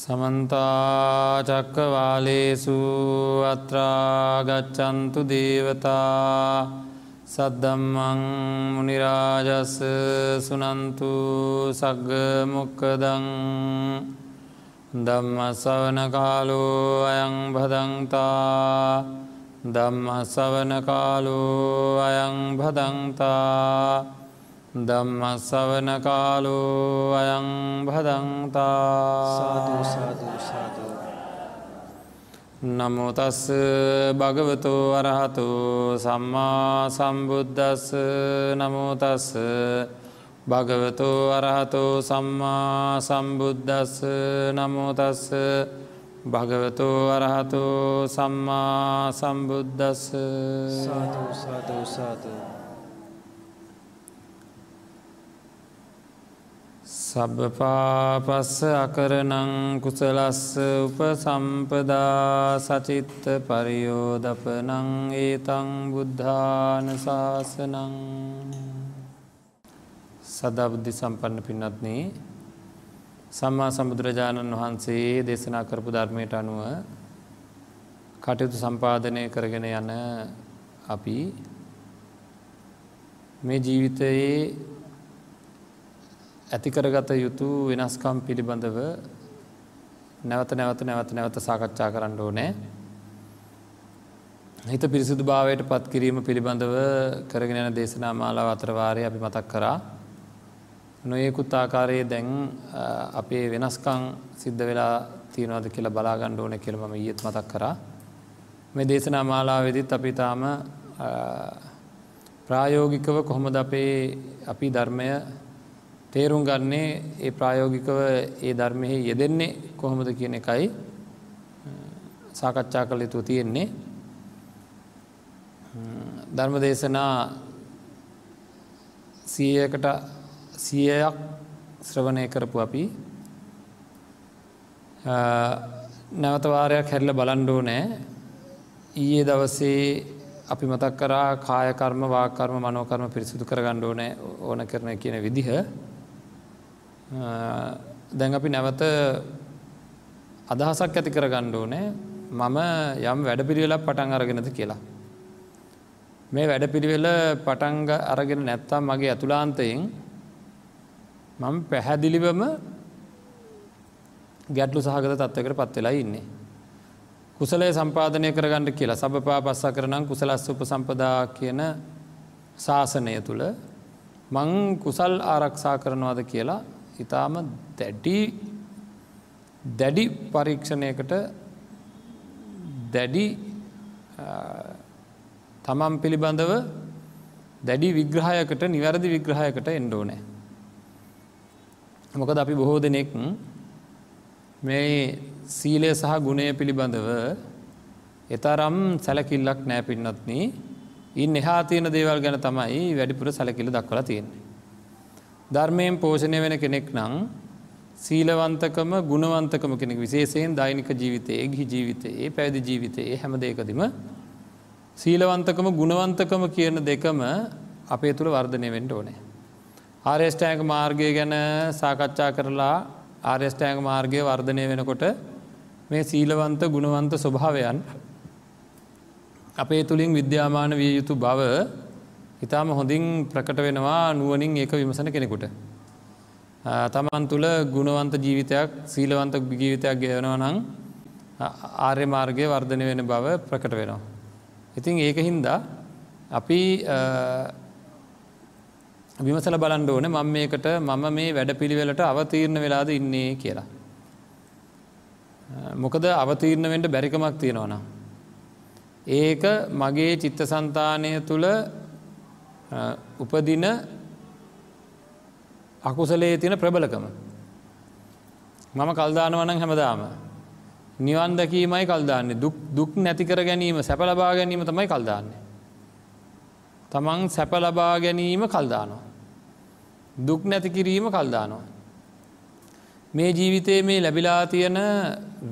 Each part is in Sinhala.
සමන්තාචක්කවාලේසු අත්‍රාගච්චන්තු දේවතා සද්දම්මං මනිරාජස් සුනන්තු සග්ගමොක්කදං දම්මසවන කාලෝ අයං භදන්තා දම්මසවන කාලෝ අයං භදන්තා දම්මස්සවන කාලෝ අයං භදන්තා නමුතස් භගවතෝ අරහතු සම්මා සම්බුද්ධස් නමුතස් භගවතෝ අරහතෝ සම්මා සම්බුද්ධස් නමුතස් භගවතෝ අරහතෝ සම්මා සම්බුද්ධස් සාධූ සාධූ සාධූ සබපාපස්ස අකරනං කුසලස්ස උපසම්පදා සචිත්ත පරියෝදපනං ඒතං බුද්ධාන ශාසනං සදබුද්ධි සම්පන්න පින්නත්න සම්මා සම්බුදුරජාණන් වහන්සේ දේශනා කරපු ධර්මයට අනුව කටයුතු සම්පාධනය කරගෙන යන අපි මේ ජීවිතයේ ඇතිකරගත යුතු වෙනස්කම් පිළිබඳව නැවත නැවත නැවත නැවත සාකච්ඡා කරන්න ඕනෑ. හිත පිරිසිදු භාවයට පත් කිරීම පිළිබඳව කරගෙන යන දේශනා මාලාව අතරවාරය අපි මතක් කරා. නොයෙකුත් ආකාරයේ දැන් අපේ වෙනස්කං සිද්ධ වෙලා තියෙනවද කියලා බලාගණ්ඩ ඕන කියලම ඊත් මතක් කරා. මේ දේශනා මාලාවෙදිත් අපි තාම ප්‍රායෝගිකව කොහොමද අපේ අපි ධර්මය තේරුම් ගන්නේ ඒ ප්‍රායෝගිකව ඒ ධර්මයෙහි යෙදෙන්නේ කොහොමද කියන එකයි සාකච්ඡා කළ යුතු තියෙන්නේ. ධර්ම දේශනා සීයකට සියයක් ශ්‍රවණය කරපු අපි. නැවතවාරයක් හැරල බලන්ඩෝ නෑ ඊයේ දවසේ අපි මතක් කරා කායකර්ම වාකර්ම මනෝකර්ම පිරිසිදු කර ගණ්ඩෝනෑ ඕන කරන කියන විදිහ. දැන් අපි නැවත අදහසක් ඇති කර ගණ්ඩෝනෑ මම යම් වැඩ පිළිවෙලක් පටන් අරගෙනද කියලා. මේ වැඩ පිළිවෙල පටංග අරගෙන නැත්තම් මගේ ඇතුලාන්තයෙන් මම පැහැදිලිවම ගැටලු සහගත තත්වකට පත්වෙලා ඉන්නේ. කුසලය සම්පාධනය කරගන්නට කියලා සබපා පස්සා කරනම් කුසලස් උප සම්පදා කියන ශාසනය තුළ මං කුසල් ආරක්ෂා කරනවාද කියලා ඉතාම දැඩි දැඩි පරීක්ෂණයකට දැඩි තමන් පිළිබඳව දැඩි විග්‍රහයකට නිවැරදි විග්‍රහයකට එන්ඩෝනෑ. මොකද අපි බොහෝ දෙනෙක් මේ සීලය සහ ගුණය පිළිබඳව එතරම් සැලකිල්ලක් නෑ පින්නත්න ඉන් එහා තියෙන දේවල් ගැන තමයි වැඩිපුර සැලකිල දක්වලා තියෙන්නේ. ධර්මයෙන් පෝෂණය වෙන කෙනෙක් නං සීලවන්තකම ගුණවන්තකම කෙනෙක් විශේෂයෙන් දෛනික ජීවිතයේ ගිහි ජීවිතයේ පැවිදි ජීවිතයේ හැම දෙකදිම සීලවන්තකම ගුණවන්තකම කියන දෙකම අපේ තුළ වර්ධනය වෙන්ට ඕනේ. ආර්යෂ්ටෑක මාර්ගය ගැන සාකච්ඡා කරලා ආර්යෂ්ටෑක මාර්ගය වර්ධනය වෙනකොට මේ සීලවන්ත ගුණවන්ත ස්වභාවයන් අපේ තුළින් විද්‍යාමාන විය යුතු බව ඉතාම හොඳින් ප්‍රකට වෙනවා නුවනින් ඒක විමසන කෙනෙකුට. තමන් තුළ ගුණවන්ත ජීවිතයක් සීලවන්ත ජීවිතයක් ගෙවනවා නං ආර්ය මාර්ගය වර්ධනය වෙන බව ප්‍රකට වෙනවා. ඉතින් ඒක හින්දා අපි විමසල බලන්ඩ ඕන මං මේකට මම මේ වැඩ පිළිවෙලට අවතීරණ වෙලාද ඉන්නේ කියලා. මොකද අවතීරණවෙන්ට බැරිකමක් තියෙනවනම්. ඒක මගේ චිත්ත සන්තානය තුළ උපදින අකුසලේ තියෙන ප්‍රබලකම. මම කල්දානවනං හැමදාම. නිවන් දැකීමයි කල්දාන්නේ දුක් නැතිකර ගැනීම සැප ලබා ගැනීම තමයි කල්දාන්නේ. තමන් සැප ලබා ගැනීම කල්දානවා. දුක් නැති කිරීම කල්දානවා. මේ ජීවිතයේ මේ ලැබිලා තියෙන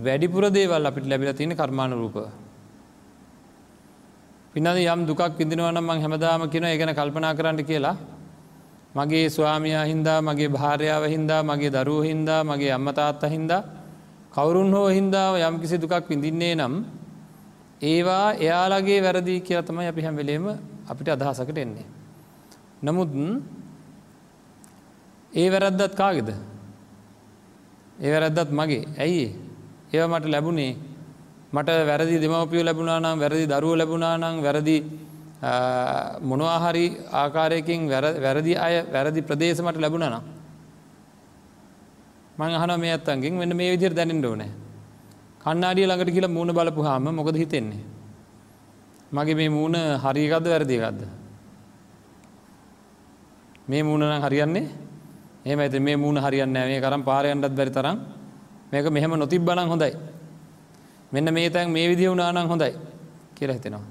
වැඩිපුර දේවල් අපිට ලැබිලා තියෙන කර්මාණ රූප පිනද යම් දුකක් විදිනවනම් මං හැමදාම කියෙන ඒගැන කල්පනා කරන්න කියලා. මගේ ස්වාමයා හින්දා මගේ භාර්යාව හින්දා මගේ දරුව හින්දා මගේ අම්මතාත්ත හින්දා කවුරුන් හෝ හින්දාව යම් කිසි දුකක් විඳින්නේ නම් ඒවා එයාලගේ වැරදිී කියලා තමයි අපි හැම්වෙලේම අපිට අදහසකට එන්නේ. නමුත් ඒ වැරද්දත් කාගෙද? ඒ වැරද්දත් මගේ. ඇයි ඒව මට ලැබුණේ මට වැරදි දෙමවපියෝ ලැබුණා නම් වැරදි දරුව ලැබුණා නම් වැරදි මොනවාහරි ආකාරයකින් වැරදි අය වැරදි ප්‍රදේශමට ලැබුණ නම්. මං අහන මේ අත්තන්ගෙන් වෙන්න මේ විදිර දැනෙන්ට ඕනෑ. කන්නාඩිය ළඟට කියලා මූුණ බලපු හාම මොකද හිතෙන්නේ? මගේ මේ මූුණ හරිකක්ද වැරදිගත්ද මේ මූුණන හරියන්නේ? එහම ඇති මේ මූුණ හරියන්න මේ කරම් පාරයන්ටත් බැරි තරම්. මේක මෙහෙම නොතිබ් බලන් හොඳයි. මෙන්න මේ තැන් මේ විදි වුණනානං හොඳයි කියර හිතෙනවා.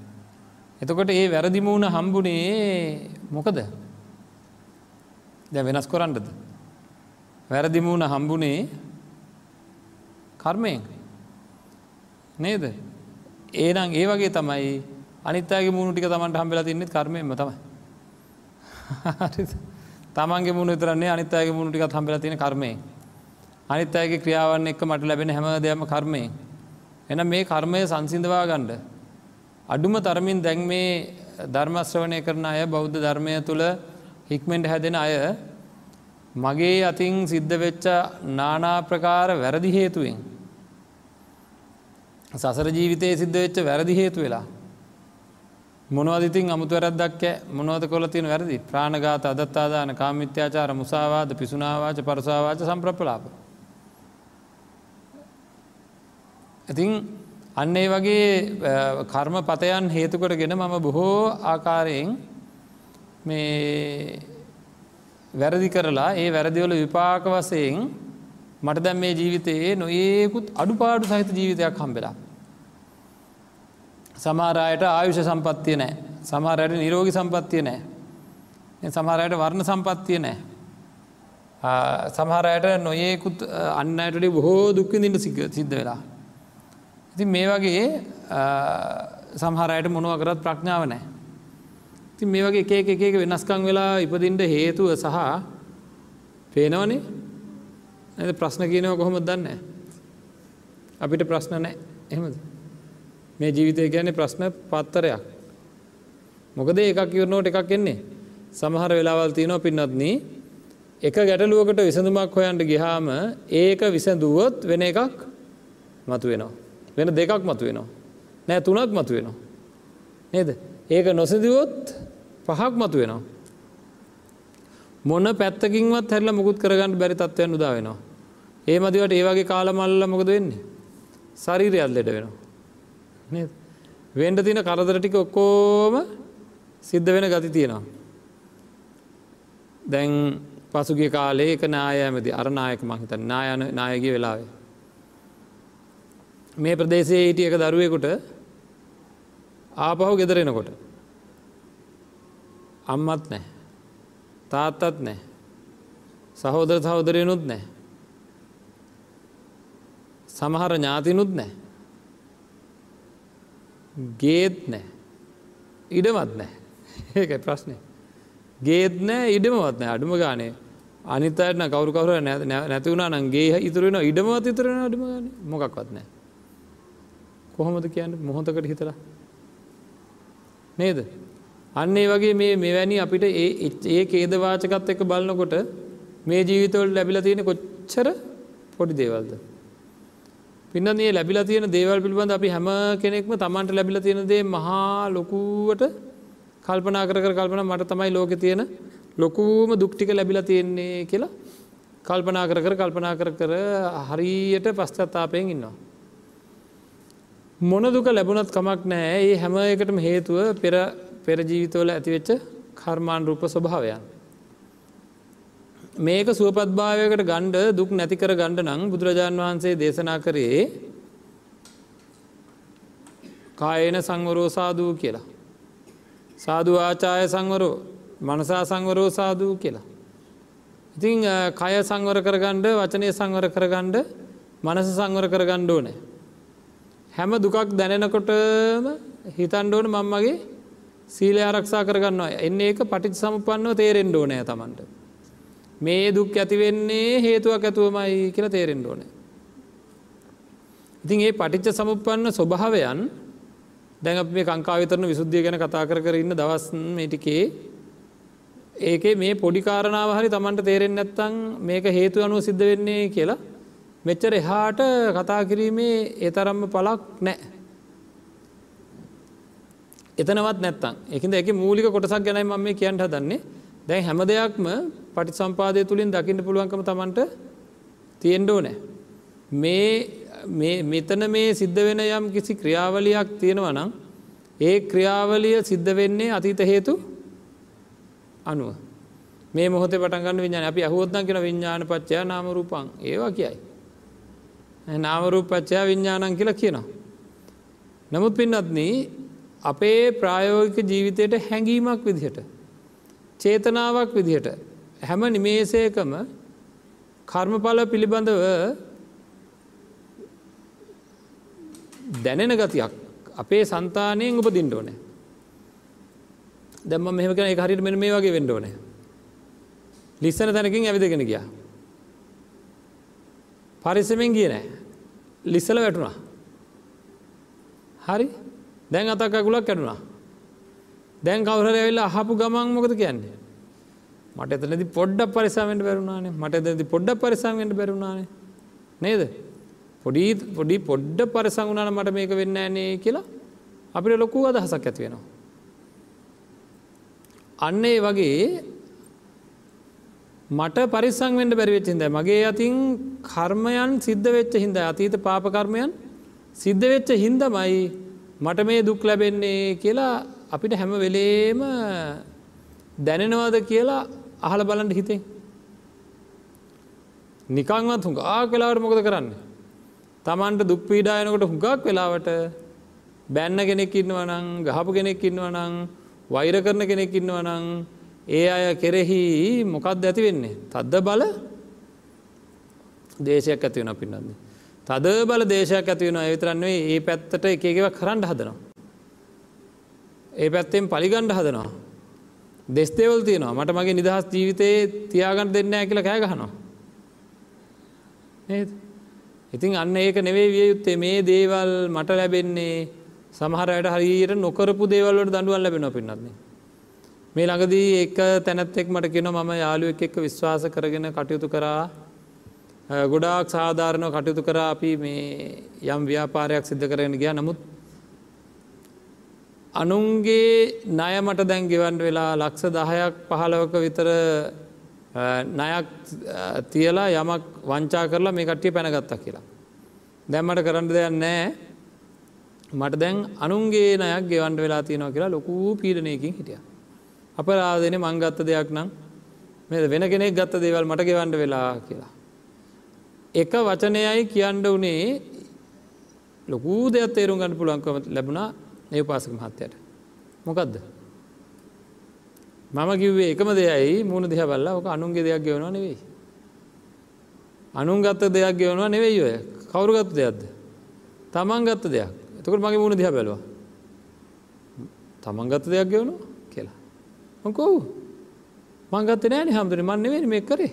එතකොට ඒ වැරදි මූුණ හම්බුනේ මොකද? දැ වෙනස් කොරන්නද. වැරදි මූුණ හම්බුනේ කර්මයෙන් නේද? ඒනම් ඒ වගේ තමයි අනිතගේ මුණු ටික තමන්ට හම්බෙලා තින්නෙත් කර්මයම තමයි. තමන්ගේ මුණ විතරන්නේ අනිතගේ මුණු ටිකත් හම්බෙලා තියෙන කර්මය අනිත් අයගේ ක්‍රියාවන් එක්ක මට ලැබෙන හැම දෙයක්ම කර්මය එන මේ කර්මය සංසිඳවා ගණ්ඩ අඩුම තරමින් දැන් මේ ධර්මශ්‍රවණය කරන අය බෞද්ධ ධර්මය තුළ හික්මෙන්ට හැදෙන අය මගේ අතින් සිද්ධ වෙච්ච නානාප්‍රකාර වැරදි හේතුවෙන් සසර ජීවිතය සිද්ධ වෙච්ච වැරදි හේතු වෙලා මොනවදිතින් අමුතු වැරද්දක් මොනවද කොල තියෙන වැරදි? ප්‍රාණගාත අදත්තාදාන කාමිත්‍යාචාර මුසාවාද පිසුනාවාච පරසාවාච සම්ප්‍රප්ලාප ඉතින් අන්න ඒ වගේ කර්ම පතයන් හේතුකොට ගෙන මම බොහෝ ආකාරයෙන් මේ වැරදි කරලා ඒ වැරදිවල විපාක වසයෙන් මට දැම් මේ ජීවිතයේ නොඒකුත් අඩුපාඩු සහිත ජීවිතයක් හම්බෙලා. සමාරයට ආයුෂ සම්පත්තිය නෑ. සමාරයට නිරෝගි සම්පත්තිය නෑ. සමහරයට වර්ණ සම්පත්තිය නෑ. සමහරයට නොයෙකුත් අන්නයට බොහෝ දුක්විඳට සිද්ධ වෙලා. ඉතින් මේ වගේ සමහරයට මොනුව කරත් ප්‍රඥාව නෑ. ති මේ වගේ එක එක එක වෙනස්කං වෙලා ඉපදින්ට හේතුව සහ පේනවනේ? ඇ ප්‍රශ්න කියනව කොහොම දන්න අපිට ප්‍රශ්න නෑ එහෙමද? මේ ජීවිතය කියන්නේ ප්‍රශ්න පත්තරයක්. මොකද එකක් ඉවරනෝට එකක් එන්නේ? සමහර වෙලාවල් තියනෝ පින්නත්න එක ගැටලුවකට විසඳුමක් හොයන්ට ගිහාම ඒක විසඳුවොත් වෙන එකක් මතු වෙනවා වෙන දෙකක් මතු වෙනවා. නෑ තුනක් මතු වෙනවා. නේද. ඒක නොසදිවොත් පහක් මතු වෙනවා. මොන පැත්තකින්වත් හැරල මුකුත් කරගන්න බැරි තත්වයන් උදා වෙනවා. ඒ මදිවට ඒවගේ කාලමල්ල මොකද වෙන්නේ. සරීරයල් ලෙඩ වෙනවා. වෙන්ඩ තින කරදර ටික ඔක්කෝම සිද්ධ වෙන ගති තියෙනවා. දැන් පසුගේ කාලේ එක නායමති අරනායක මහිත නායන නායගේ වෙලාවේ. මේ ප්‍රදේශයේ හිටිය එක දරුවෙකුට ආපහු ගෙදරෙනකොට අම්මත් නෑ තාත්තත් නෑ සහෝදර සහෝදරයනුත් නෑ සමහර ඥාතිනුත් නෑ ගේත් නෑ ඉඩමත් නෑ ඒක ප්‍රශ්නය ගේත් නෑ ඉඩමවත් නෑ අඩුම ගානේ අනිතන කවරු කවර නැතිවුණා නන්ගේ ඉතුරෙන ඉඩමත් ඉතුරෙන අඩුම ගන මොකක්වත් නෑ කොහොමද කියන්න? මොහොතකට හිතලා. නේද? අන්න ඒ වගේ මේ මෙවැනි අපිට ඒ ඒ කේදවාචකත් එක බලන්නකොට මේ ජීවිතවල ලැබිලා තියෙන කොච්චර පොඩි දේවල්ද? පින්න ඒ ලැබිලා තියෙන දේවල් පිළිබඳ අපි හැම කෙනෙක්ම තමන්ට ලැබිලා තියෙන දේ මහා ලොකුවට කල්පනා කර කර කල්පන මට තමයි ලෝක තියෙන ලොකූම දුක්ටික ලැබිලා තියෙන්නේ කියලා කල්පනා කර කර කල්පනා කර කර හරියට පස්්චත්තාපයෙන් ඉන්නවා. මොන දුක ලැබුණත් කමක් නෑ ඒ හැම එකටම හේතුව පෙර පෙරජීවිතවල ඇතිවෙච්ච කර්මාන් රූප ස්වභාවයන්. මේක සුවපත්භාවයකට ගණ්ඩ දුක් නැතිකර ගණ්ඩ නං බුදුරජාණන් වහන්සේ දේශනා කරේ කායන සංවරෝ සාධූ කියලා. සාධු ආචාය සංවරෝ මනසා සංවරෝ සාධූ කියලා. ඉතිං කය සංවර කරගණ්ඩ වචනය සංවර කරගණ්ඩ මනස සංවර කරගණ්ඩ ඕනෑ. හැම දුකක් දැනෙනකොටම හිතන්ඩෝන මංමගේ සීලය ආරක්ෂා කරගන්නවා එන්න ඒක පටිච සමපන්නව තේරෙන්ඩ ඕනෑ තමන්ට. මේ දුක් ඇතිවෙන්නේ හේතුවක් ඇතුවමයි කියලා තේරෙන්ඩ ඕන. ඉතින් ඒ පටිච්ච සමුප්පන්න ස්වභාවයන් දැන් අප මේ කංකාවිතරන විසුද්ධිය ගැන කතා කර කර ඉන්න දවස් මේටිකේ ඒකේ මේ පොඩිකාරණාව හරි තමන්ට තේරෙන් නැත්තං මේක හේතු අනුව සිද්ධ වෙන්නේ කියලා මෙච්චර එහාට කතා කිරීමේ ඒ තරම්ම පලක් නෑ. එතනවත් නැත්තං එකද එක මූලික කොටසක් ගැනයි මම මේ කියන්ට හදන්නේ දැන් හැම දෙයක්ම පටි සම්පාදය තුළින් දකින්න පුළුවන්කම තමන්ට තියෙන්ඩෝ නෑ. මේ මෙතන මේ සිද්ධ වෙන යම් කිසි ක්‍රියාවලියක් තියෙනවා නම් ඒ ක්‍රියාවලිය සිද්ධ වෙන්නේ අතීත හේතු අනුව මේ මොහොත පටගන්න විඥාන අපි අහුවත්න කියෙන විඤ්ඥාන පච්චයා නාමරූපන් ඒවා කියයි. නාමරූපච්චයා විඤ්ඥානන් කියලා කියනවා. නමුත් පින්නත්න අපේ ප්‍රායෝගික ජීවිතයට හැඟීමක් විදිහට. චේතනාවක් විදිහට හැම නිමේසයකම කර්මඵල පිළිබඳව දැනෙන ගතියක් අපේ සන්තානයෙන් උප දින්ඩෝනෑ දැම්ම මෙහම කන එක හරිට මෙ මේ වගේ වෙන්ඩෝනෑ ලිස්සන තැනකින් ඇවිදගෙන ගියා පරිස්සමෙන් ගිය නෑ. ලිස්සල වැටුණා. හරි. දැන් අතක්කගුලක් කැඩුණා. දැන් කවුර ඇවෙල්ලා අහපු ගමන් මොකද කියන්නේ? මට එතනදි පොඩ්ඩක් පරිසාමෙන්ට බැරුණානේ මට එතනදි පොඩ්ඩක් පරිසාමෙන්ට බැරුණානේ නේද? පොඩි පොඩි පොඩ්ඩ පරිසංගුණන මට මේක වෙන්න ඇනේ කියලා අපිට ලොකු අදහසක් ඇති වෙනවා. අන්න ඒ වගේ මට පරිසංවෙන්ට බැරිවෙච්ච හිද මගේ අතින් කර්මයන් සිද්ධ වෙච්ච හින්ද අතීත පාපකර්මයන් සිද්ධ වෙච්ච හින්දමයි මට මේ දුක් ලැබෙන්නේ කියලා අපිට හැම වෙලේම දැනෙනවද කියලා අහල බලන්ට හිතේ. නිකංවත් හුඟා කලාවට මොකද කරන්නේ. තමන්ට දුක් පීඩායනකොට හුඟක් වෙලාවට බැන්න කෙනෙක් ඉන්නවනං ගහපු කෙනෙක් ඉන්නවනං වෛර කරන කෙනෙක් ඉන්නවනං ඒ අය කෙරෙහි මොකක්ද ඇති වෙන්නේ. තද්ද බල දේශයක් ඇති වෙන පින්නන්නේ. තද බල දේශයක් ඇති වෙන ඇවිතරන්නේ ඒ පැත්තට එකේව කරන්න හදනවා. ඒ පැත්තෙන් පලිගණ්ඩ හදනවා. දෙස්තේවල් තියෙනවා මට මගේ නිදහස් ජීවිතයේ තියාගන්න දෙන්න ඇකිල කෑගහනවා. නේද? ඉතින් අන්න ඒක නෙවේ විය යුත්තේ මේ දේවල් මට ලැබෙන්නේ සමහරයට හරියට නොකරපු දේවල්වට දඩුවල් ලැබෙන පින්නත්න්නේ. මේ ළඟදී එක තැනැත්තෙක් මට කියෙන මම යාළුවෙක් එක්ක විශ්වාස කරගෙන කටයුතු කරා ගොඩාක් සාධාරණව කටයුතු කර අපි මේ යම් ව්‍යාපාරයක් සිද්ධ කරගෙන ගිය නමුත් අනුන්ගේ ණය මට දැන් ගෙවන්ඩ වෙලා ලක්ෂ දහයක් පහලවක විතර නයක් තියලා යමක් වංචා කරලා මේ කට්ටිය පැනගත්තා කියලා. දැම්මට කරන්න දෙයක් නෑ මට දැන් අනුන්ගේ නයක් ගෙවන්ඩ වෙලා තියෙනවා කියලා ලොකූ පීඩනයකින් හිටිය. අපරාදන මංගත්ත දෙයක් නම් මෙ වෙන කෙනෙක් ගත්ත දේවල් මට ගෙවන්ඩ වෙලා කියලා. එක වචනයයි කියන්න වනේ ලොකූ දෙයක් තේරුම් ගන්න පුළුවන්කම ලැබුණා ඒ පාසක මහත්තයට. මොකක්ද. මම කිව්වේ එකම දෙයයි මුණ දෙහ බල්ලා ඕක අනුන්ගේ දෙයක් ගෙවනවා නෙවෙයි. අනුන් ගත්ත දෙයක් ගෙවනවා නෙවෙයි ඔය කවුරු ගත්ත දෙයක්ද. තමන් ගත්ත දෙයක් එතකට මගේ මුණ දිහ බැලවා. තමන් ගත්ත දෙයක් ගෙවනවා කියලා. මොකෝ? මංගත්ත නෑන හමුදුර මන්න වෙන මේ කරේ.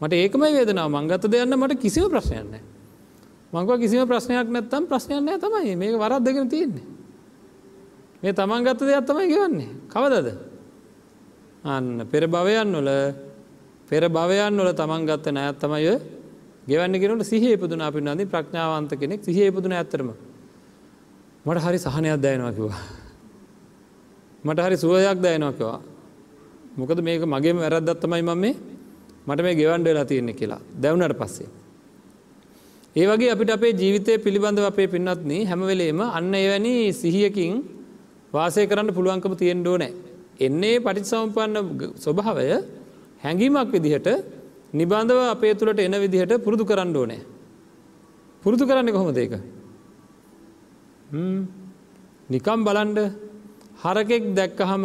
මට ඒකමයි වේදනාව. මංගත්ත දෙයන්න මට කිසිව ප්‍රශ්නයන්න. මංගව කිසිම ප්‍රශ්නයක් නැත්තම් ප්‍රශ්නයන්න තමයි. මේක වරද්දගෙන තියෙන්නේ. මේ තමන් ගත්ත දෙයක් තමයි ගෙවන්නේ. කවදද. අන්න පෙර භවයන් වල පෙර භවයන් වල තමන් ගත්ත නෑත් තමයි ගෙවන්න කෙනට සිහ පුදුන අපි නදී ප්‍රඥාවන්ත කෙනෙක් සිහ පුදුන ඇත්තරම මට හරි සහනයක් දයනවා කිවා මට හරි සුවයක් දයනවා කිවා මොකද මේක මගේම වැරද්දත්තමයි මම මේ මට මේ ගෙවන්ඩ වෙලා තියෙන්නේ කියලා. දැවුනට පස්සේ. ඒ වගේ අපිට අපේ ජීවිතය පිළිබඳව අපේ පින්නත්න හැමවෙලේම අන්න එවැනි සිහියකින් වාසය කරන්න පුළුවන්කම තියෙන්ඩෝ නෑ එන්නේ පටිසම්පන්න ස්වභාවය හැඟීමක් විදිහට නිබන්ධව අපේ තුළට එන විදිහට පුරුදු කරන්න ඕනෑ. පුරුදු කරන්න කොහොම දෙක. නිකම් බලන්ඩ හරකෙක් දැක්කහම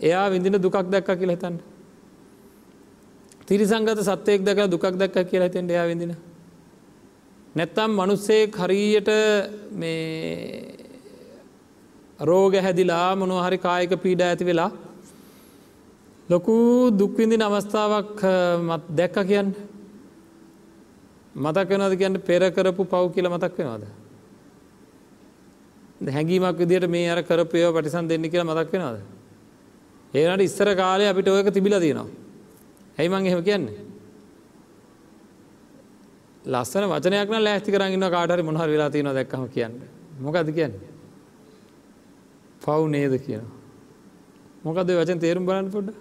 එයා විඳින දුකක් දැක්ක කියල හිතන්න. තිරිසංගත සත්‍යයෙක් දැක දුකක් දැක්ක කියලා හිතෙන්ට එයා විඳින. නැත්තම් මනුස්සේ හරියට මේ රෝග හැදිලා මොනොහරි කායක පීඩ ඇති වෙලා ලොකු දුක්විඳින අවස්ථාවක් මත් දැක්ක කියන්න මතක් වෙනද කියන්න පෙර කරපු පව් කියල මතක් වෙනවාද. හැඟීමක් විදියට මේ අර කරපයව පටිසන් දෙන්න කියලා මතක් වෙනවාද. ඒනට ඉස්සර කාලය අපිට ඔයක තිබිලා තියෙනවා. ඇයි මං එහෙම කියන්නේ. ලස්සන වචනයක් නම් ලෑස්ති කරන්න කාටරි මොහර වෙලා තියෙනවා දැක්කම කියන්න. මොකද කියන්නේ. පව් නේද කියනවා. මොකද වචන තේරුම් බලන්න පොඩ්ඩ.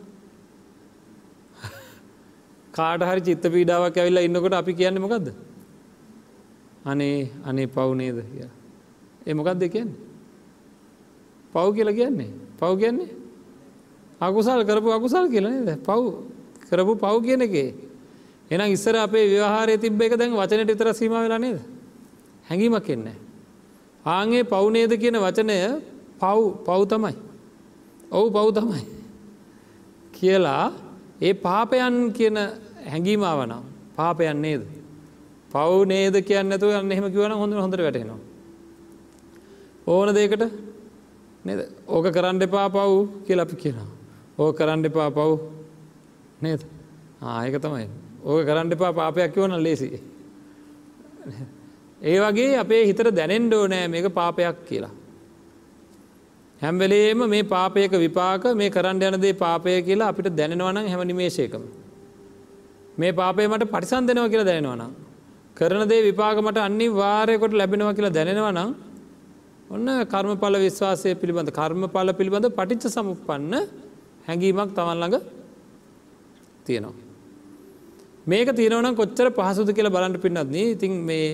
කාට හරි චිත්ත පීඩාවක් ඇවිල්ලා ඉන්නකොට අපි කියන්නේ මොකක්ද. අනේ අනේ පව් නේද කිය. ඒ මොකක්ද කියන්නේ. පව් කියලා කියන්නේ. පව් කියන්නේ අකුසල් කරපු අකුසල් කියලා නේද පව් කරපු පව් කියන එකේ. එනම් ඉස්සර අපේ ව්‍යවහාරය තිබ්බ එක දැන් වචනයට විතර සීම වෙලා නේද. හැඟීමක් එන්නේ. ආන්ගේ පවුනේද කියන වචනය පව් පව් තමයි. ඔවු පව් තමයි. කියලා ඒ පාපයන් කියන හැඟීමාවනම් පාපයන් නේද. පව් නේද කියන්න ඇතු යන්න එහෙම කිවන හොඳ හොඳට වැටෙනවා. ඕන දෙකට නේද ඕක කරන්න එපා පව් කියල අපි කියනවා. ඕ කරන්න එපා පව් නේද ආයක තමයි ඕක කරන්න එපා පාපයක් කිවන ලේසි. ඒ වගේ අපේ හිතර දැනෙන්ඩෝ නෑ මේක පාපයක් කියලා. හැම්වෙලේම මේ පාපයක විපාක මේ කරන්න යනදේ පාපය කියලා අපිට දැනෙනවනම් හැම නිමේශයකම. මේ පාපය මට පරිසන් දෙනවා කියලා දැනෙනවනම්. කරන දේ විපාකමට අනි වාරයකොට ලැබෙනවා කියලා දැනෙනවනම් ඔන්න කර්මඵල විශ්වාසය පිළිබඳ කර්මඵල පිළිබඳ පටිච්ච සමුපන්න හැඟීමක් තමන්ළඟ තියෙනවා. මේක තියෙනවනම් කොච්චර පහසුද කියලා බලන්ට පින්නත්න ඉතින් මේ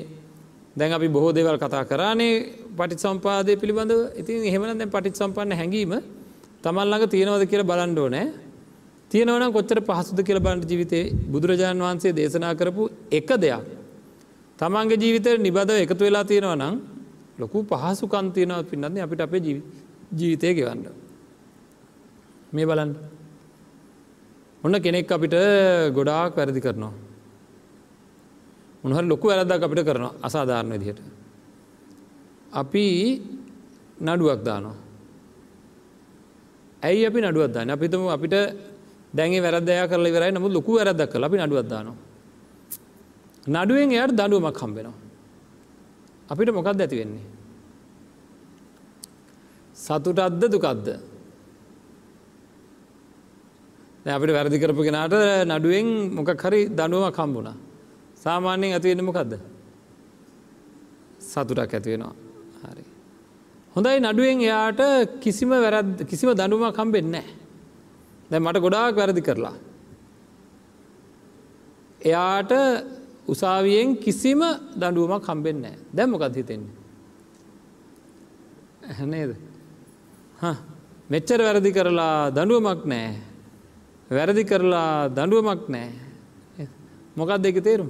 දැන් අපි බොහෝ දෙවල් කතා කරානේ පටි සම්පාදය පිළිබඳව ඉතින් එහෙමන දැන් පටිත් සම්පන්න හැඟීම තමල්ලඟ තියෙනවද කියලා බලන්ඩෝ නෑ තියෙනවන කොච්චර පහසුද කියල බන්ට ජීවිතේ බුදුරජාණන් වහන්සේ දේශනා කරපු එක දෙයක්. තමන්ගේ ජීවිතය නිබදව එකතු වෙලා තියෙනවා නම් ලොකු පහසු කන්තියනව පින්නන්නේ අපිට අපේ ජීවිතය ගෙවන්න. මේ බලන්න. ඔන්න කෙනෙක් අපිට ගොඩාක් වැරදි කරනවා. උන්හර ලොකු වැරදක් අපිට කරනවා අසාධාරණ විදිහට. අපි නඩුවක් දානවා. ඇයි අපි නඩුවත්දාන්න අපිතම අපිට දැන්ගේ වැරදය කරල වරයි නමුත් ලොකු වැරදක් කල අපි නඩුවත්දානවා. නඩුවෙන් එයට දඩුවමක් හම්බෙනවා. අපිට මොකක්ද ඇති වෙන්නේ. සතුටත්ද දුකක්ද. අපිට වැරදි කරපු කෙනාට නඩුවෙන් මොකක් හරි දනුවමක් හම්බුණා. සාමාන්‍යයෙන් ඇතිවෙන මොකක්ද. සතුටක් ඇතිවෙනවා හරි. හොඳයි නඩුවෙන් එයාට කිසිම වැරද කිසිම දඩුම කම්බෙන්නේ දැ මට ගොඩාක් වැරදි කරලා. එයාට උසාවියෙන් කිසිම දඩුවමක් කම්බෙන්නේ දැම්මකත් හිතෙන්නේ. නේද? මෙච්චර වැරදි කරලා දඩුවමක් නෑ වැරදි කරලා දඩුවමක් නෑ මොකක් දෙක තේරුම?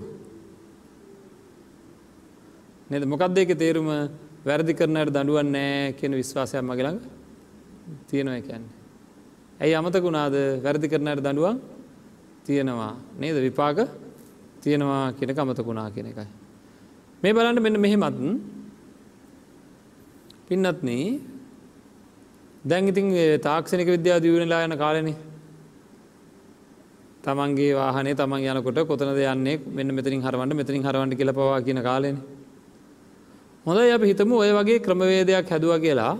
නද? මොකක්ද ඒක තේරුම? වැරදි කරනයට දඩුවන් නෑ කියන විශ්වාසයක් මගලඟ තියෙනවා එකන්නේ. ඇයි අමතකුණාද වැරදි කරනයට දඩුවන් තියෙනවා. නේද? විපාක තියෙනවා කියෙන අමතකුණා කියන එකයි. මේ බලන්න මෙන්න මෙහෙමත් පින්නත්න දැන් ඉතින් තාක්ෂණක විද්‍යා දියුණලා යන කාලන තමන්ගේ වාහනේ තමන් යනකොට කොතනද යන්නේ මෙන්න මෙතරින් හරවන්ට මෙතරින් හරවන්ට කියල පවා කියන කාලනේ හොඳයි අප හිතමු ඔය වගේ ක්‍රමවේදයක් හැදුව කියලා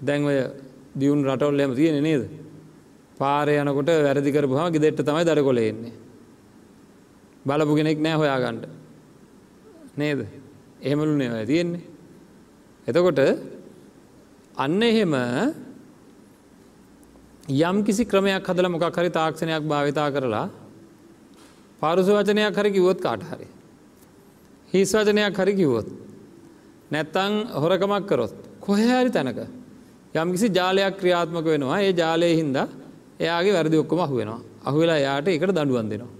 දැන් ඔය දියුන් රටවල්ලම තියෙන නේද. පාරය යනකොට වැරදි කරපුහම ගෙදෙට්ට තමයි දර කොල එන්නේ. බලපු කෙනෙක් නෑ හොයාගණ්ඩ. නේද. එහෙමලු නෙව තියෙන්නේ. එතකොට අන්න එහෙම යම් කිසි ක්‍රමයක් හදල මොකක් හරි තාක්ෂණයක් භාවිතා කරලා පාරුස වචනයක් හරි කිවොත් කාට හරි. හිස් වචනයක් හරි කිව්වොත්. නැත්තං හොරකමක් කරොත්. කොහැරි තැනක. යම්කිසි ජාලයක් ක්‍රියාත්මක වෙනවා ඒ ජාලය හින්දා එයාගේ වැරදි ඔක්කොම අහු වෙනවා. අහුවෙලා යායට එකට දඩුවන් දෙනවා.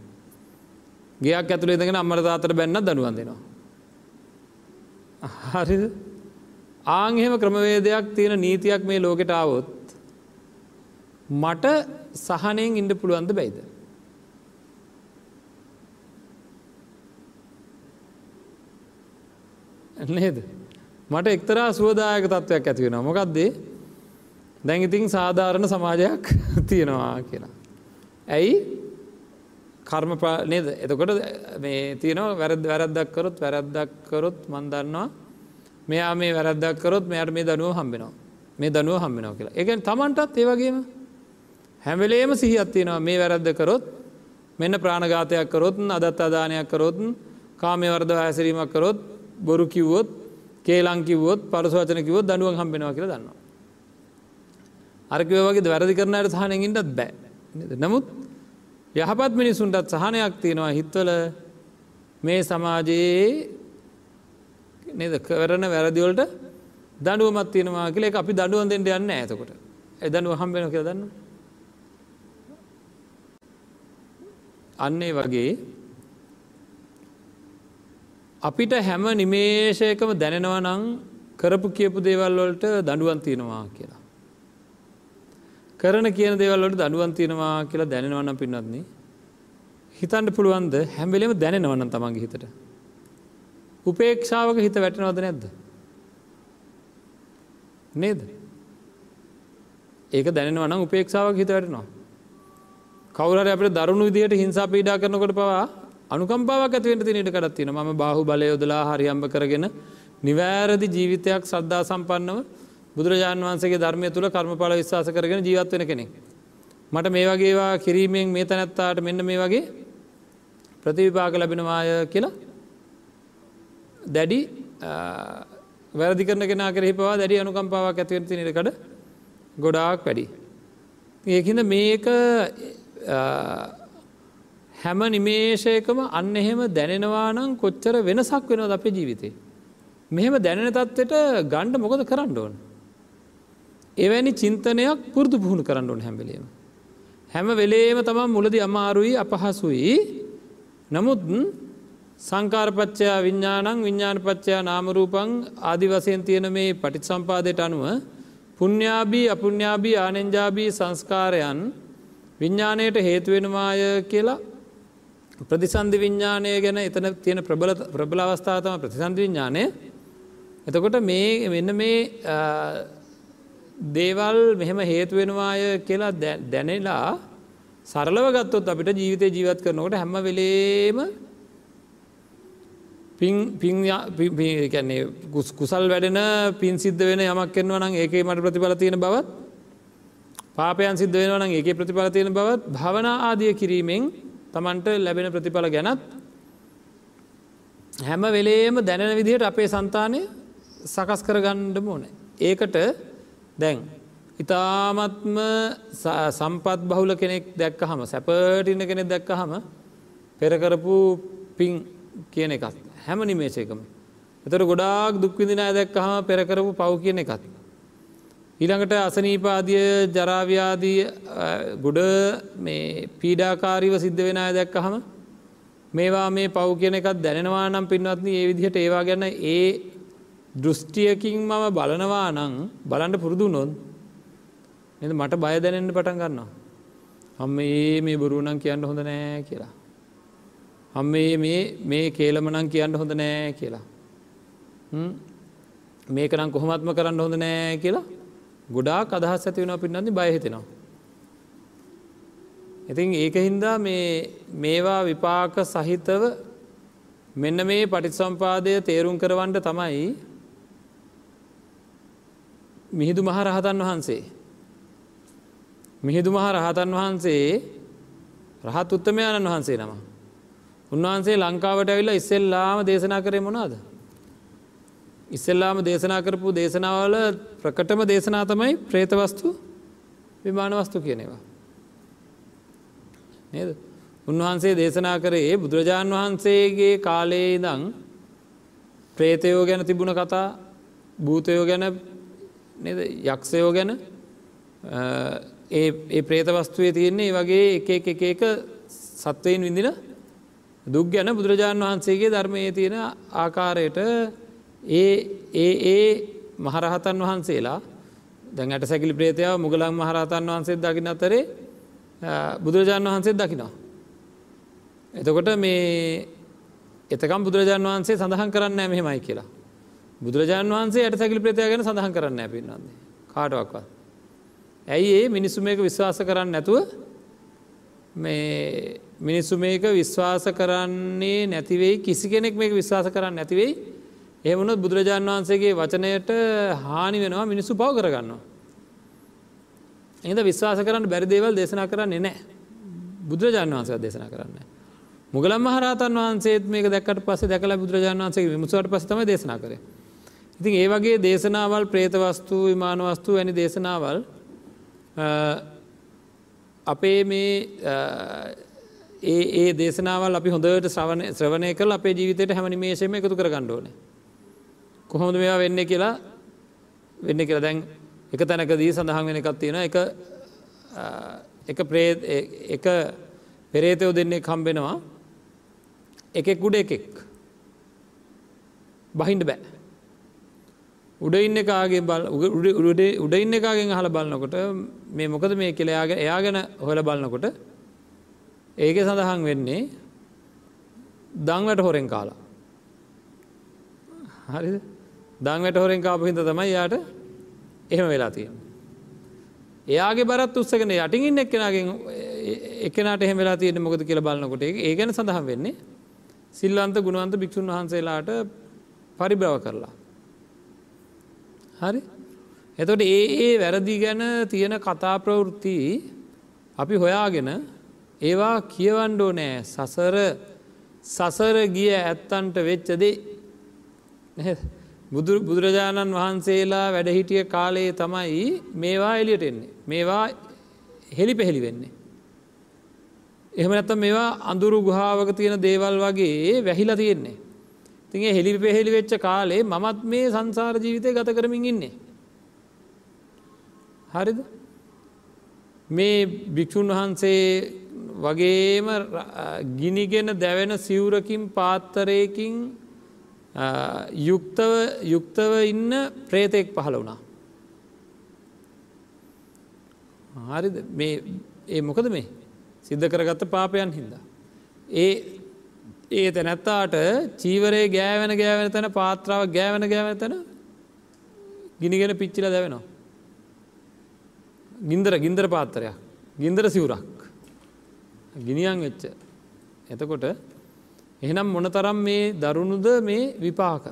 ගයක් ඇතුළේ දෙගෙන අම්මට තාතර බැන්න දඩුවන් දෙනවා. හරිද ආංහෙම ක්‍රමවේදයක් තියෙන නීතියක් මේ ලෝකෙට ආවොත් මට සහනයෙන් ඉන්ඩ පුළුවන්ද බැයිද. නේද. මට එක්තරා සුවදායක තත්ත්වයක් ඇතිවෙන මොකක්දේ දැන් ඉතින් සාධාරණ සමාජයක් තියෙනවා කියලා. ඇයි කර්ම නේද? එතකොට මේ තියෙනවා වැරද වැරද්දක් කරොත් වැරද්දක් කරොත් මන්දන්නවා මෙයා මේ වැරද්දක් කරොත් මෙයට මේ දනුව හම්බෙනවා. මේ දනුව හම්බෙනවා කියලා. එකන් තමන්ටත් ඒවගේම හැමලේම සිහිත්තියෙනවා මේ වැරද්ද කරොත් මෙන්න ප්‍රාණඝාතයක් කරොත් අදත් අදානයක් කරොත් කාමය වර්ද හැසිරීමක් කරොත් බොරු කිව්වොත් කේලංකිවොත් පරසවචන කිවොත් දනුවන් හම්බෙනවා කියලා දන්නවා. අරකිව වගේ වැරදි කරනයට සහනකින්ටත් බෑ. නමුත් යහපත් මිනිසුන්ටත් සහනයක් තියෙනවා හිත්වල. මේ සමාජයේ නද? කරන වැරදිවලට දඩුවමත් තියෙනවා කියල අපි දඩුවන් දෙට යන්න ඇතකොට එදනුව හම්බෙන කියල දන්න අන්නේ වගේ අපිට හැම නිමේෂයකම දැනෙනවා නං කරපු කියපු දේවල් වලට දඩුවන් තියෙනවා කියලා. කරන කියන දේවල්ලට දඩුවන් තියෙනවා කියලා දැනෙනවනම් පින්නත්න්නේ හිතන්ට පුළුවන්ද හැම්බෙලෙම දැනෙනවන්න තමන්ගේ හිතට. උපේක්ෂාවක හිත වැටනවද නැද්ද. නේද. ඒක දැනවනම් උපේක්ෂාවක් හිත වැටනවා. කවුර අපට දරුණු විදියට හිංසා පීඩා කරනකොට පවා අනුකම්පාවක් ඇතිවට තිනට කඩත් තියෙන ම බාහු බලයොදලා හරියම්භ කරගෙන නිවෑරදි ජීවිතයක් සද්ධා සම්පන්නව බුදුරජාණන් වන්සගේ ධර්මය තුළ කර්මඵල විශ්වාස කරගෙන ජීවත්වෙන කෙනෙක්. මට මේ වගේවා කිරීමෙන් මේ තැනැත්තාට මෙන්න මේ වගේ ප්‍රතිවිපාක ලැබෙනවාය කියලා දැඩි වැරදි කරන කෙනා කරෙහි පවා දැඩි අනුකම්පාවක් ඇතිවති නිරකට ගොඩාක් වැඩි. ඒහිද මේක හැම නිමේෂයකම අන්න එහෙම දැනෙනවා නම් කොච්චර වෙනසක් වෙනව අපේ ජීවිතේ. මෙහෙම දැනෙන තත්වට ගණ්ඩ මොකද කරන්න ඕන. එවැනි චින්තනයක් පුරදු පුහුණු කරන්න ඕන හැම්බලීම. හැම වෙලේම තමන් මුලද අමාරුයි අපහසුයි නමුත් සංකාරපච්චයා විඤ්ඥානං විඤ්ඥානපච්චයා නාමරූපං ආදි වසයෙන් තියෙන මේ පටිත් සම්පාදයට අනුව පුුණ්ඥාබී අපුුණ්ඥාබී ආනෙන්ජාබී සංස්කාරයන් විඤ්ඥානයට හේතුවෙනවාය කියලා ප්‍රතිසන්ධි විඤ්ඥානය ගැන එතන තියෙන ප්‍රබල ප්‍රබල අවස්ථාතම ප්‍රතිසන්ධ විඤ්ඥානය එතකොට මේ මෙන්න මේ දේවල් මෙහෙම හේතුවෙනවාය කියලා දැනෙලා සරලව ගත්තොත් අපිට ජීවිතය ජීවත් කරනකොට හැම වෙලේම පින්න්නේ කුසල් වැඩෙන පින් සිද්ධ වෙන යමක් කෙන්ව නම් ඒකේ මට ප්‍රතිඵල තියෙන බවත් පාපයන් සිද්ධ වෙනවන ඒ ප්‍රතිඵල තියෙන බවත් භවනා ආදිය කිරීමෙන් තමන්ට ලැබෙන ප්‍රතිඵල ගැනත් හැම වෙලේම දැනෙන විදිහට අපේ සන්තානය සකස් කර ගණ්ඩ ඕන. ඒකට දැන් ඉතාමත්ම සම්පත් බහුල කෙනෙක් දැක්ක හම සැපටින්න කෙනෙක් දැක්ක හම පෙරකරපු පින් කියන එකත් හැම නිමේශයකම. එතර ගොඩාක් දුක්විදින දැක්ක හම පෙරකරපු පව් කියන එකත්. ඊළඟට අසනීපාදිය ජරාව්‍යාදී ගොඩ මේ පීඩාකාරීව සිද්ධ වෙන අය දැක්කහම මේවා මේ පව් කියන එකත් දැනෙනවා නම් පින්වත්න ඒ විදිහට ඒවා ගැන ඒ දෘෂ්ටියකින් මම බලනවා නං බලන්ට පුරුදු නොන් එ මට බය දැනෙන්ට පටන් ගන්නවා. හම්ම ඒ මේ බොරුණන් කියන්න හොඳ නෑ කියලා. හම්ම මේ කේලමනං කියන්න හොඳ නෑ කියලා. මේකනම් කොහොමත්ම කරන්න හොඳ නෑ කියලා ගොඩාක් අදහස් ඇති වෙන පින්නන්නේ බයහිතෙනවා. ඉතින් ඒක හින්දා මේවා විපාක සහිතව මෙන්න මේ පටිසම්පාදය තේරුම් කරවන්ට තමයි මිහිදු මහ රහතන් වහන්සේ. මිහිදු මහ රහතන් වහන්සේ රහත් උත්තමයාණන් වහන්සේ නම. උන්වහන්සේ ලංකාවට ඇවිල්ල ඉස්සෙල්ලාම දේශනා කරේ මොනාද. ඉස්සෙල්ලාම දේශනා කරපු දේශනාවල ප්‍රකටම දේශනා තමයි ප්‍රේතවස්තු විමානවස්තු කියනවා. නේද. උන්වහන්සේ දේශනා කරේ බුදුරජාණන් වහන්සේගේ කාලයේ දං ප්‍රේතයෝ ගැන තිබුණ කතා භූතයෝ ගැන යක්ෂයෝ ගැන ඒ ප්‍රේතවස්තුවේ තියෙන්නේ වගේ එක එක එක සත්වයෙන් විඳින දුක් ගැන බුදුරජාණන් වහන්සේගේ ධර්මයේ තියෙන ආකාරයට ඒ ඒ ඒ මහරහතන් වහන්සේලා දැන් ඇට සැකිලි ප්‍රේතයාව මුගලන් මහරහතන් වහන්සේත් දකින අතරේ බුදුරජාණන් වහන්සේත් දකිනවා. එතකොට මේ එතකම් බුදුරජාණන් වහන්සේ සඳහන් කරන්න මෙහෙමයි කියලා. බුදුරජාණන් වහන්සේ ඇයට සැකිලි ප්‍රේතය ගැන සඳහන් කරන්න පින්නන්නේ කාටවක්වත්. ඇයි ඒ මිනිස්සු මේක විශ්වාස කරන්න නැතුව මේ මිනිස්සු මේක විශ්වාස කරන්නේ නැතිවෙයි කිසි කෙනෙක් මේක විශ්වාස කරන්න නැතිවෙයි එහමුණොත් බුදුරජාණන් වහන්සේගේ වචනයට හානි වෙනවා මිනිස්සු පව කරගන්නවා. එද විශ්වාස කරන්න බැරි දේවල් දේශනා කරන්නේ නෑ බුදුරජාණන් වහන්සේ දේශනා කරන්න. මුගල මහරතන් වහන්සේත් මේක දැක්කට පස්ස දැකල බුදුරජාණන් වන්සේ විමුසුවට පස්සම දේශනා කර. ඉතින් ඒ වගේ දේශනාවල් ප්‍රේතවස්තු විමානවස්තු වැනි දේශනාවල් අපේ මේ ඒ ඒ දේශනාවල් අපි හොඳට ශ්‍රවණ ශ්‍රවණය කල අපේ ජීවිතයට හැමනිමේශයම එකතු කර ගණ්ඩෝන. කොහොමද මේවා වෙන්න කියලා වෙන්න කියලා දැන් එක තැනකදී සඳහන් වෙන එකක් තියෙන එක එක ප්‍රේ එක පෙරේතයෝ දෙන්නේ කම්බෙනවා එකෙක් උඩ එකෙක්. බහින්ඩ බෑ. උඩ ඉන්න කාගේ බල උඩ ඉන්න එකගෙන් හල බලන්නකොට මේ මොකද මේ කෙළයාගේ එයා ගැන හොල බලන්නකොට ඒක සඳහන් වෙන්නේ දංවට හොරෙන් කාලා හරි දංවට හොරෙන් කාපු හිද තමයි යාට එහෙම වෙලා තියෙන. එයාගේ බරත් උත්සගෙන යටින් එක්කෙනගෙන් එකනට එහෙම වෙලා තියෙන මොකද කියල බලන්නකොට ඒ ගැන සඳහන් වෙන්නේ සිල්වන්ත ගුණවන්ත භික්‍ෂූන් වහන්සේලාට පරිභ්‍රව කරලා. හරි? එතොට ඒ ඒ වැරදි ගැන තියෙන කතා ප්‍රවෘත්ති අපි හොයාගෙන ඒවා කියවන්ඩෝ නෑ සසර සසර ගිය ඇත්තන්ට වෙච්චදේ බුදුරජාණන් වහන්සේලා වැඩහිටිය කාලයේ තමයි මේවා එලියට එන්නේ. මේවා හෙළි පැහෙළි වෙන්නේ. එහෙම නැත්තම් මේවා අඳුරු ගුහාවක තියෙන දේවල් වගේ වැහිලා තියෙන්නේ. තිගේ හෙළි පෙහෙළි වෙච්ච කාලේ මමත් මේ සංසාර ජීවිතය ගත කරමින් ඉන්නේ. හරිද මේ භික්‍ෂූන් වහන්සේ වගේම ගිනිගෙන දැවෙන සිවුරකින් පාත්තරයකින් යුක්තව යුක්තව ඉන්න ප්‍රේතෙක් පහළ වුණා. හරිද මේ ඒ මොකද මේ සිද්ධ කරගත්ත පාපයන් හින්දා. ඒ ඒ තැනැත්තාට චීවරේ ගෑවෙන ගෑවෙන තැන පාත්‍රාව ගෑවෙන ගෑවෙන තැන ගිනිගෙන පිච්චිල දැවෙනවා. ගින්දර ගින්දර පාත්තරයක් ගින්දර සිවුරක්. ගිනියන් වෙච්ච. එතකොට එහෙනම් මොනතරම් මේ දරුණුද මේ විපාක?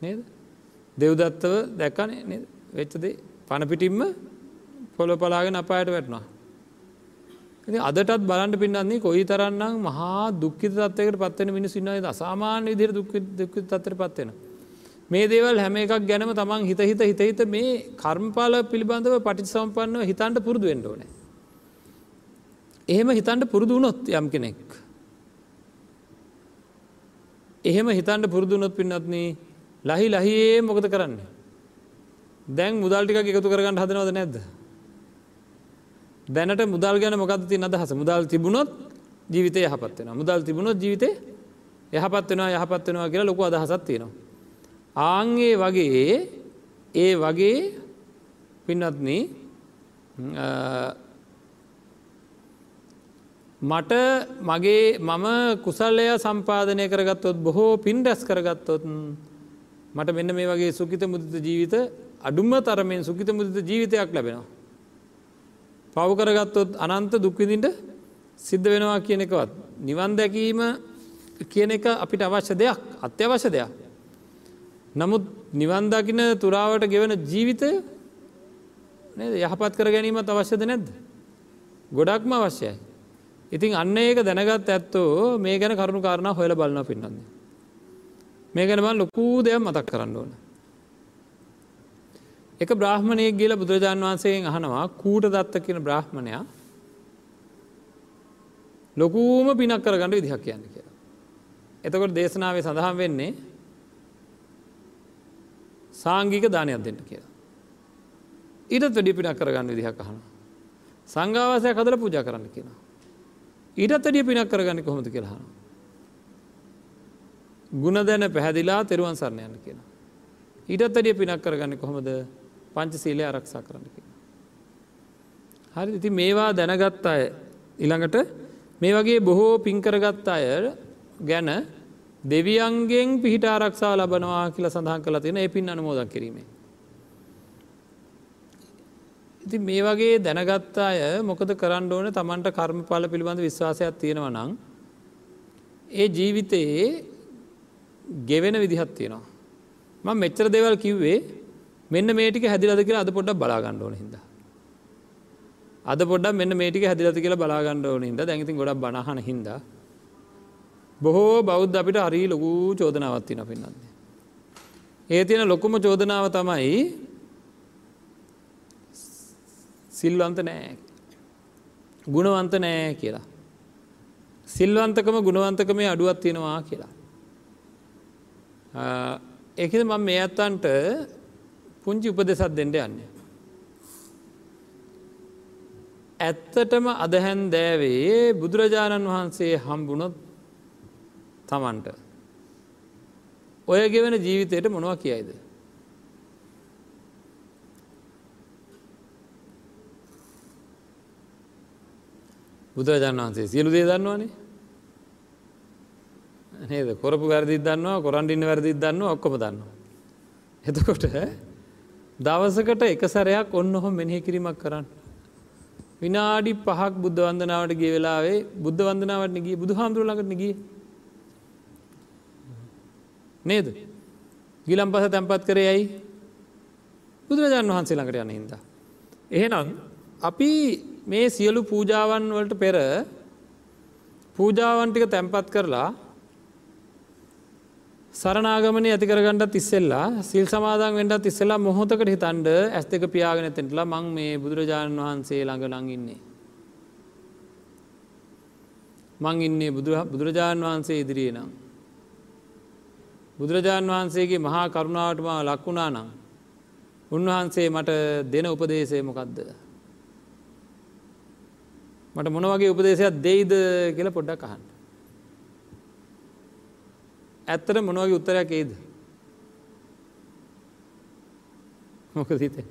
නේද? දෙව්දත්තව දැක්කනේ වෙච්චදේ පණපිටිම්ම පොල පලාගෙන අපායට වැටනවා අදටත් බලන්ට පින්නන්නේ කොයි තරන්නම් මහා දුක්කිත තත්වයකට පත්වෙන මිනිස් ඉන්නවද අසාමාන්‍ය විදිර දුක් දුක් තත්තර පත්වෙන. මේ දේවල් හැම එකක් ගැනම තමන් හිත හිත හිතහිත මේ කර්මපාල පිළිබඳව පටි සම්පන්නව හිතන්ට පුරුදු වෙන්ඩෝන. එහෙම හිතන්ට පුරුදු වුණොත් යම් කෙනෙක්. එහෙම හිතන්ට පුරුදුනොත් පින්නත්න ලහි ලහියේ මොකද කරන්නේ. දැන් මුදල්ටික එකතු කරගන්න හදනවද නැද්ද. දැනට මුදල් ගැන මොකද ති අදහස මුදල් තිබුණොත් ජීවිතය යහපත් වෙන මුදල් තිබුණොත් ජීවිතය යහපත් වෙනවා යහපත් වෙනවා කියලා ලොකු අදහසත් තියෙනවා. ආංගේ වගේ ඒ වගේ පින්නත්න මට මගේ මම කුසල්ලය සම්පාධනය කරගත්තොත් බොහෝ පින් රැස් කරගත්තොත් මට මෙන්න මේ වගේ සුකිත මුදිත ජීවිත අඩුම තරමෙන් සුකිත මුදිත ජීවිතයක් ලැබෙනවා. පව් කරගත්තොත් අනන්ත දුක්විදින්ට සිද්ධ වෙනවා කියන එකවත්. නිවන් දැකීම කියන එක අපිට අවශ්‍ය දෙයක් අත්‍යවශ්‍ය දෙයක්. නමුත් නිවන්දකින තුරාවට ගෙවන ජීවිතය යහපත් කර ගැනීමත් අවශ්‍යද නැද්ද. ගොඩක්ම අවශ්‍යයි. ඉතින් අන්න ඒක දැනගත් ඇත්තෝ මේ ගැන කරුණු කාරණ හොල බලන්න පින්නන්නේ. මේ ගැන බන් ලොකූ දෙයක් මතක් කරන්න ඕන. එක බ්‍රහ්මණයෙක් ගේල බුදුරජාන් වහන්සේෙන් අහනවා කූට දත්ත කියන බ්‍රහ්මණයා ලොකූම පිනක් කරගන්න විදිහක් කියන්න කියලා. එතකොට දේශනාවේ සඳහන් වෙන්නේ සාංගික දානයක් දෙන්න කියලා. ඊටත් වැඩි පිනක් කරගන්න විදිහක් අහන. සංඝාවාසය කදල පූජා කරන්න කියලා. ඊටත් වැඩිය පිනක් කරගන්න කොහොමද කියලාහන. ගුණ දැන පැහැදිලා තෙරුවන් සරණයන්න කියලා. ඊටත් වැඩිය පිනක් කරගන්න කොහොමද පංච සීලය ආරක්ෂා කරන්න කිය. හරි ඉති මේවා දැනගත් අය ඉළඟට මේ වගේ බොහෝ පින්කරගත් අය ගැන දෙවියන්ගෙන් පිහිට ආරක්ෂා ලබනවා කියල සඳහන් කළ තියෙන ඒ පින් අනුමෝදන් කිරීමේ. ඉති මේ වගේ දැනගත් අය මොකද කරන්න ඕන තමන්ට කර්මඵල පිළිබඳ විශ්වාසයක් තියෙනව නං ඒ ජීවිතයේ ගෙවෙන විදිහත් තියෙනවා. ම මෙච්චර දෙවල් කිව්වේ මෙන්න මේටික හැදිලද කියලා අද පොඩ්ඩක් බලාගන්න ඕන හිද. අද පොඩ්ඩක් මෙන්න මේටික හැදිලති කියලා බලාගන්න ඕන හිද දැඟතින් ගොඩක් බනහන හිද. බොහෝ බෞද්ධ අපිට හරි ලොකු චෝදනාවත්තින පින්නන්නේ. ඒ තියෙන ලොකුම චෝදනාව තමයි සිල්වන්ත නෑ ගුණවන්ත නෑ කියලා. සිල්වන්තකම ගුණවන්තකමේ අඩුවත් තියෙනවා කියලා. ඒකද මම මේ අත්තන්ට පුංචි උපදෙසත් දෙෙන්ට යන්නේ. ඇත්තටම අදහැන් දෑවේ බුදුරජාණන් වහන්සේ හම්බුණොත් තමන්ට. ඔය ගෙවන ජීවිතයට මොනවා කියයිද. බුදුරජාණන් වහන්සේ සියලු දේ දන්නවානේ නේද කොරපු වැරදිත් දන්නවා කොරන්ඩින්න වැරදිත් දන්න ඔක්කොම දන්නවා. එතකොට දවසකට එක සැරයක් ඔන්න ඔහොම මෙනෙහි කිරීමක් කරන්න. විනාඩි පහක් බුද්ධ වන්දනාවට ගේ වෙලාවේ බුද්ධ වන්දනාවට ගිය බුදු හාමුදුරුවලකට ගිය නේද ගිලම් පස තැන්පත් කරේ ඇයි බුදුරජාණන් වහන්සේ ළඟට යන හින්ද. එහෙනම් අපි මේ සියලු පූජාවන් වලට පෙර පූජාවන්ටික තැන්පත් කරලා සරනාගමන ඇති කරගන්නත් ඉස්සෙල්ලා සිල් සමාදන් වෙන්ඩත් ඉස්සෙල්ලා මොහොතකට හිතන්ඩ ඇස් දෙක පියාගෙන තෙන්ටලා මං මේ බුදුරජාණන් වහන්සේ ළඟ ලං ඉන්නේ. මං ඉන්නේ බුදුරජාණන් වහන්සේ ඉදිරියේ නම්. බුදුරජාණන් වහන්සේගේ මහා කරුණාවටම ලක්වුණා නම්. උන්වහන්සේ මට දෙන උපදේශය මොකක්ද. මට මොනවගේ උපදේශයක් දෙයිද කියල පොඩ්ඩක් අහන්න. ඇත්තට මොනවගේ උත්තරයක් ඒද? මොක හිතේ?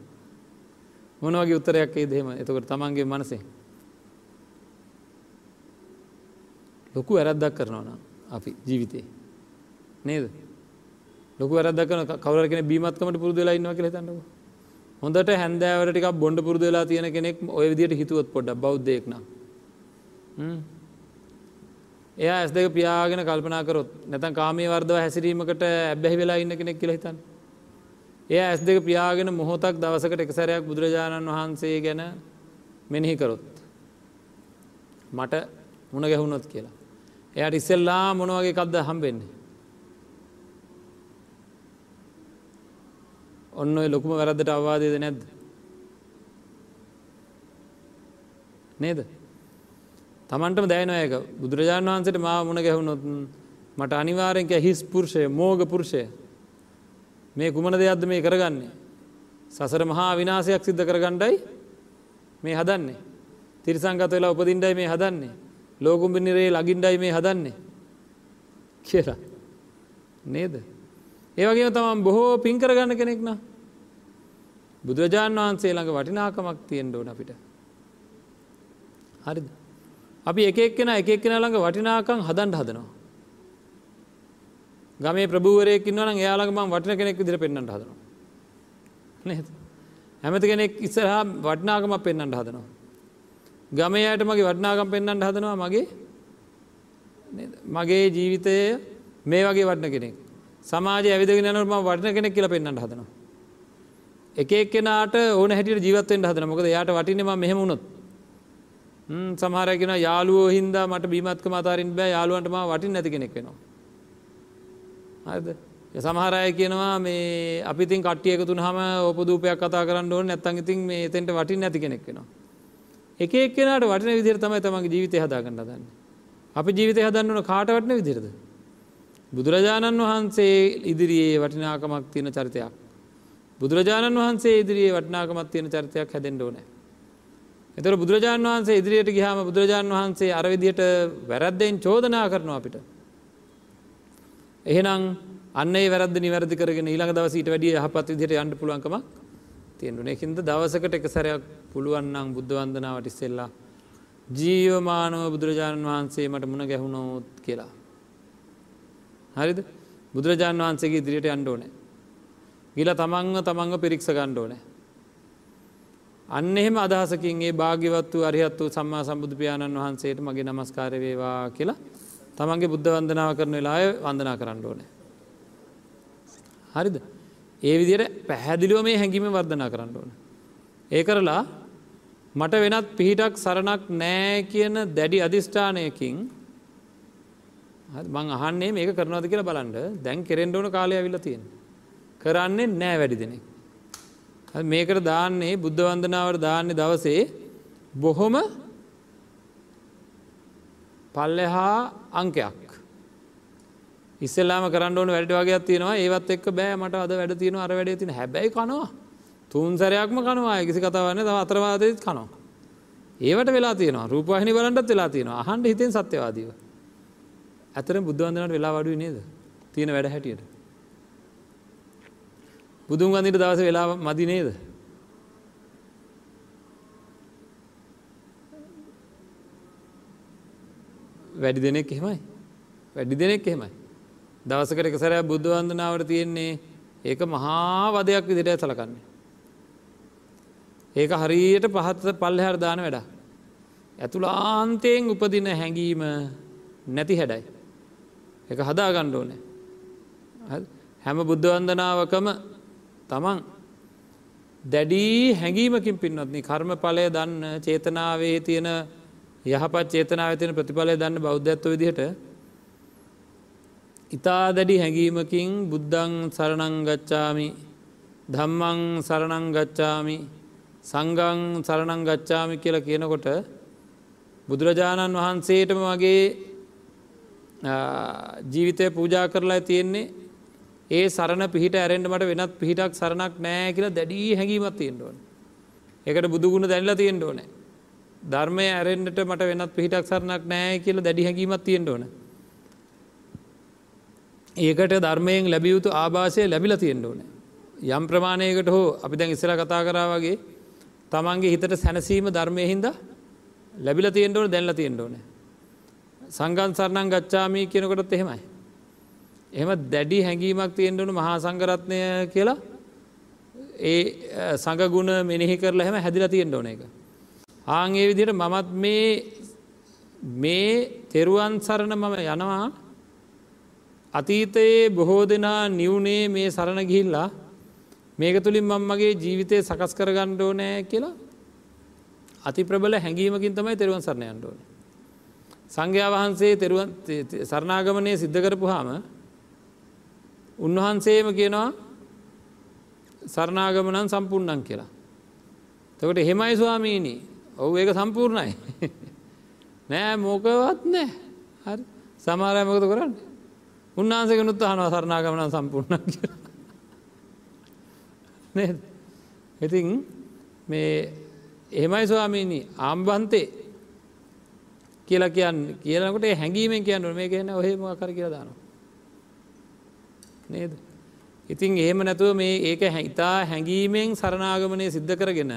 මොනවගේ උත්තරයක් ඒ දෙම එතකට තමන්ගේ මනසේ. ලොකු වැරද්දක් කරනවා අපි ජීවිතේ. නේද? ලොක වැරදක්න කවර කෙන බීමත්කමට පුරදලා ඉන්නවා කියල තන්නක හොඳට හැන්දෑවට ටික බොඩ පුරදලා තියෙන කෙනෙක් ඔය විදියට හිතුවත් පොඩ්ඩ බෞද්ධයෙක්න එයා ඇස් දෙක පියාගෙන කල්පනා කරොත් නැතන් කාමය වර්දව හැසිරීමකට ඇබැහි වෙලා ඉන්න කෙනෙක් කියල හිතන්. එය ඇස් දෙක පියාගෙන මොහොතක් දවසකට එකසරයක් බුදුරජාණන් වහන්සේ ගැන මෙනෙහි කරොත්. මට මුණ ගැහුණොත් කියලා. එයට ඉස්සෙල්ලා මොනවගේ කක්ද හම්බෙන්නේ. ඔන්න ඔය ලොකුම වැරද්දට අවවාදයද නැද්ද. නේද. තමන්ටම දැයනොයක බුදුරජාණන් වහන්සට මා මුණ ගැහුණොත් මට අනිවාරෙන්ක හිස් පුරුෂය මෝග පුරුෂය මේ කුමන දෙයක්ද මේ කරගන්නේ. සසර මහා විනාසයක් සිද්ධ කරගණ්ඩයි මේ හදන්නේ. තිරිසංගත වෙලා උපදින්ඩයි මේ හදන්නේ. ලෝකුම්බිනිරේ ලගින්ඩයි මේ හදන්නේ. කියලා. නේද. ඒවගේ තමන් බොහෝ පින් කරගන්න කෙනෙක්න. බුදුරජාණන් වහන්සේ ළඟ වටිනාකමක් තියෙන්ට ඕන අපිට. හරිද. අපි එකක් කෙන එකක් කෙන ළඟ වටිනාකං හදන්ට හදනවා. ගමේ ප්‍රභූවරයකින් වන එයාලගම වටින කෙනෙක් දිර පෙන්න්නට හදනවා. නේද. හැමති කෙනෙක් ඉස්සරහා වටනාගම පෙන්න්නට හදනවා. ගමයට මගේ වටනාගම් පෙන්න්නට හදනවා මගේ මගේ ජීවිතය මේ වගේ වටන කෙනෙක් සමාජ ඇවිදගෙන නම වටන කෙනෙක් කියල පෙන්න්නට හදනවා. එක එක්කෙනට ඕන හැටියට ජීවත්තෙන් හදන මොකද යායට වටිනම මෙහෙමුණොත් සමහරගෙන යාලුවෝ හින්දා මට බීමත්ක මතාරින් බෑ යාලුවන්ටම වටින් නැති කෙනෙක් වෙනවා. හද සමහරය කියනවා මේ අපිතින් කට්ටියක තුන් හම ඔපදූපයක් කතා කරන්න ඕන නැත්තන් ඉතින් මේ එතෙන්ට වටින් නැති කෙනෙක් වෙනවා. එක එක්කෙනට වටින විදිර තමයි තමගේ ජීවිතය හදාගන්න දන්න. අපි ජීවිතය හදන්නන කාට වටන විදිරද. බුදුරජාණන් වහන්සේ ඉදිරියේ වටිනාකමක් තියෙන චරිතයක්. බුදුරජාණන් වහන්සේ ඉදිරියේ වටනාකමත් තියෙන චරිතයක් හැදෙන්ඩ ඕනෑ. එතර බුදුරජාණන් වහන්සේ ඉදිරියට ගිහාම බුදුරජාණන් වහන්සේ අරවිදියට වැරද්දෙන් චෝදනා කරනවා අපිට. එහෙනම් අන්නේ වැරද නිවැරදි කරගෙන ඊළඟ දවසීට වැඩිය යහපත් විදිහට යන්න පුළුවන්කම තියෙනුනේ. ඒකින්ද දවසකට එක සැරයක් පුළුවන් නම් බුද්ධ වන්දනාවට ඉස්සෙල්ලා ජීවමානව බුදුරජාණන් වහන්සේ මට මුණ ගැහුණොත් කියලා. හරිද? බුදුරජාණන් වහන්සේගේ ඉදිරියට යන්න ඕනේ. ගිලා තමන්ව තමන්ව පිරික්ස ගන්න ඕනේ. අන්න එහෙම අදහසකින් ඒ භාග්‍යවත් වූ අරිහත් වූ සම්මා සම්බුදු පියාණන් වහන්සේට මගේ නමස්කාර වේවා කියලා තමන්ගේ බුද්ධ වන්දනාව කරන වෙලාය වන්දනා කරන්න ඕනේ. හරිද ඒ විදියට පැහැදිලිව මේ හැඟීම වර්ධනා කරන්න ඕන. ඒ කරලා මට වෙනත් පිහිටක් සරණක් නෑ කියන දැඩි අධිෂ්ඨානයකින් මං අහන්නේ මේක කරනවද කියලා බලන්ඩ දැන් කෙරෙන්ඩ ඕන කාලය ඇවිල තියෙන. කරන්නේ නෑ වැඩි දෙනෙක්. මේකට දාන්නේ බුද්ධ වන්දනාවට දාන්නේ දවසේ බොහොම පල්ලෙහා අංකයක්. ඉස්සෙල්ලාම කරන්න ඕන වැඩ වගේ තියෙනවා ඒවත් එක් බෑ මට අද වැඩ තියෙන අර වැඩ තින හැබැයි කනවා තුන් සරයක්ම කනවා කිසි කතාවන්න තව අතරවාදත් කනවා. ඒවට වෙලා තියෙන රූපහිනි බලන්ටත් වෙලා තියෙන අහන්ට හිතෙන් සත්‍යවාදීව. ඇතර බුද්ධවන්දනට වෙලා වඩුව නේද තියෙන වැඩ හැටියට. බුදුන් වන්දිට දවස වෙලා මදි නේද. වැඩි දෙනෙක් එහෙමයි වැඩි දෙනෙක් එහෙමයි. දවසකට එක සැරයක් බුද්ධ වන්දනාවට තියෙන්නේ ඒක මහා වදයක් විදිට සලකන්නේ. ඒක හරියට පහත්ත පල්ලෙහර දාන වැඩ. ඇතුලාන්තයෙන් උපදින හැඟීම නැති හැඩයි. එක හදා ගණ්ඩෝනෑ. හැම බුද්ධ වන්දනාවකම තමන් දැඩී හැඟීමකින් පින්වත්නි කර්ම පලය දන්න චේතනාවේ තියෙන යහපත් චේතනාව තියෙන ප්‍රතිඵලය දන්න බෞද්ධත්ව විදිහට ඉතා දැඩි හැඟීමකින් බුද්ධං සරණංගච්ඡාමි ධම්මං සරණංගච්ඡාමි සංගං සරණංගච්ඡාමි කියල කියනකොට බුදුරජාණන් වහන්සේටම වගේ ජීවිතය පූජා කරලා තියෙන්නේ ඒ සරණ පිහිට ඇරෙන්ට මට වෙනත් පිහිටක් සරණක් නෑ කියලා දැඩී හැඟීමත් තියෙන්ට ඕන. එකට බුදුගුණ දැල්ලා තියෙන්ට ඕනෑ. ධර්මය ඇරෙන්ට මට වෙනත් පිහිටක් සරණක් නෑ කියල දැඩි හැඟීමත් තියෙන්ට ඕන. ඒකට ධර්මයෙන් ලැබියයුතු ආභාසය ලැබිල තියෙන්ට ඕන. යම් ප්‍රමාණයකට හෝ අපි දැන් ඉස්සල කතා කරා වගේ තමන්ගේ හිතට සැනසීම ධර්මය හින්ද ලැබිල තියෙන්ට ඕන දැල්ල තියෙන්ට ඕන. සංගන් සරණං ගච්ඡාමී කියනකොටත් එහෙමයි. එහම දැඩි හැඟීමක් තියෙන්ටනු මහා සංගරත්නය කියලා ඒ සඟගුණ මෙනෙහි කරලා හැම හැදිල තියෙන්ට ඕන එක. ආංගේ විදියට මමත් මේ මේ තෙරුවන් සරණ මම යනවා අතීතයේ බොහෝ දෙනා නිවුනේ මේ සරණ ගිහිල්ලා මේක තුළින් මංමගේ ජීවිතය සකස් කර ගණ්ඩෝ නෑ කියලා අති ප්‍රබල හැඟීමකින් තමයි තෙරුවන් සරණයන්ට ඕන. සංඝයා වහන්සේ තෙරුවන් සරණාගමනය සිද්ධ කරපු හාම උන්වහන්සේම කියනවා සරණාගමනන් සම්පූර්ණන් කියලා. තකට හෙමයි ස්වාමීණී ඔවු ඒක සම්පූර්ණයි. නෑ මෝකවත් නෑ හරි සමාරයමකත කරන්න. උන්වහන්සේක නුත් අහනවා සරණාගමනන් සම්පූර්ණ කියලා. නේද? ඉතින් මේ එහෙමයි ස්වාමීනි ආම්බන්තේ කියලා කියන්නේ කියනකොට හැඟීමෙන් කියන්න මේ කියන ඔහෙ මොකක් කර කියලා දානවා. නේද? ඉතින් එහෙම නැතුව මේ ඒක හිතා හැඟීමෙන් සරණාගමනය සිද්ධ කරගෙන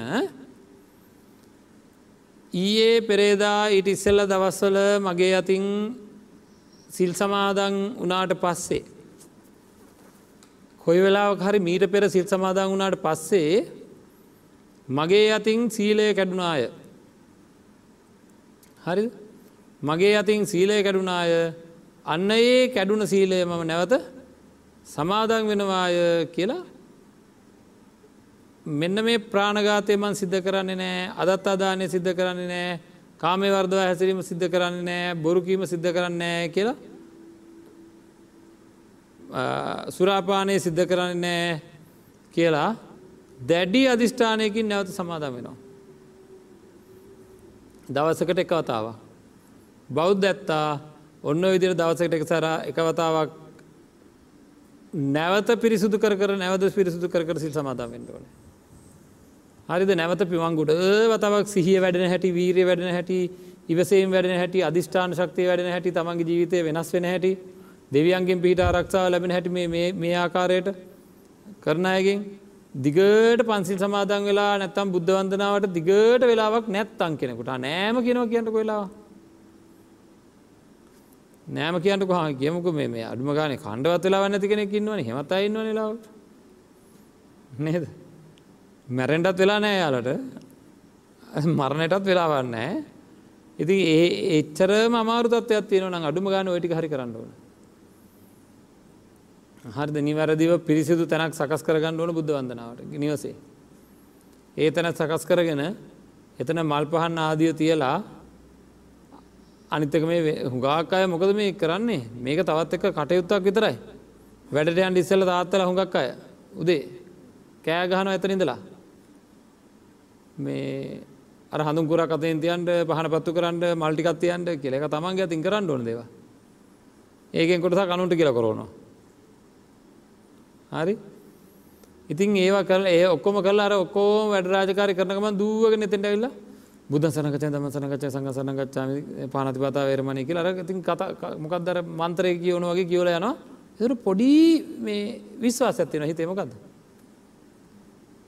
ඊයේ පෙරේදා ඊට ඉස්සෙල්ල දවස්වල මගේ අතින් සිල් සමාදන් වනාට පස්සේ කොයි වෙලාවක් හරි මීට පෙර සිල් සමාදන් වුණාට පස්සේ මගේ අතින් සීලය කැඩුනාය. හරි මගේ අතින් සීලය කැඩුනාය. අන්න ඒ කැඩුන සීලය මම නැවත සමාදන් වෙනවාය කියලා මෙන්න මේ ප්‍රාණගාතය මන් සිද්ධ කරන්නේ නෑ අදත් අදානය සිද්ධ කරන්නේ නෑ කාමය වර්දව හැසිරීම සිද්ධ කරන්නේ නෑ බොරුකීම සිද්ධ කරන්නේ කියලා සුරාපානය සිද්ධ කරන්නේ නෑ කියලා දැඩි අධිෂ්ඨානයකින් නැවත සමාදම් වෙනවා. දවසකට එකවතාව. බෞද්ධ ඇත්තා ඔන්න විදිර දවසකට එක සර එකවතාවක් නැවත පිරිසුදු කර නැවද පිරිසුදු කර සිල් සමාදම් වෙන්න ඕන. හරිද? නැවත පිවංගුඩ වතවක් සිහිය වැඩෙන හැටි වීරය වැඩෙන හැටි ඉවසේම් වැඩෙන හැටි අධිෂ්ඨාන ශක්තිය වැඩෙන හැටි තමන්ගේ ජීවිතය වෙනස් වෙන හැටි දෙවියන්ගෙන් පිහිට ආරක්ෂාව ලැබෙන හැටි මේ ආකාරයට කරන අයගෙන් දිගට පන්සිල් සමාදන් වෙලා නැත්තම් බුද්ධ වන්දනාවට දිගට වෙලාවක් නැත්තං කෙනෙකුට. නෑම කියනව කියන්නක වෙලා නෑම කියන්නක හා කියමුක මේ අඩුම ගාන කණ්ඩවත් වෙලා නැති කෙනෙක් ඉන්නවන. හෙමත් අයින්න ලාවට නේද? මැරෙන්ටත් වෙලා නෑ යාලට. මරණයටත් වෙලාවන්නෑ ඉතින් ඒ එච්චර අමාරු තත්වයක් තියෙනවන අඩුම ගාන ඔටික හරි කරන්න ඕන. හරිද? නිවැරදිව පිරිසිදු තැනක් සකස් කරගන්න ඕන බුද්ධ වන්දනාවට. නිවසේ. ඒ තැන සකස් කරගෙන එතන මල් පහන් ආදිය තියලා අනිතක මේ හුඟාක් අය මොකද මේ කරන්නේ මේක තවත් එක කටයුත්තක් විතරයි. වැඩට යන් ඉස්සල තාත්තල හුඟක් අය උදේ කෑ ගහන ඇතනිඳලා මේ අර හඳුකුර කතයෙන් තියන්ට පහන පත්තු කරන්න මල්ටිකත්තියන්ට කියලක තමන්ගේ අතින් කරන්න ඕන දේව. ඒකෙන් කොටස කනුන්ට කියල කොරනවා. හරි ඉතින් ඒවා කල ඒ ඔක්කොම කල අර ඔක්කෝ වැඩ රාජකාරි කරනකම දුවගෙන එතෙන්ට ඇල්ලා බුද්ධ සනකචය දම සනකචය සංගසනගච්ඡාම පානති පතා වේරමණය කියලා. අර ඉතින් කතා මොකක්දර මන්තරය කියවන වගේ කියවල යනවා. එතුර පොඩි මේ විශ්වාස ඇතින හිතේ මොකක්ද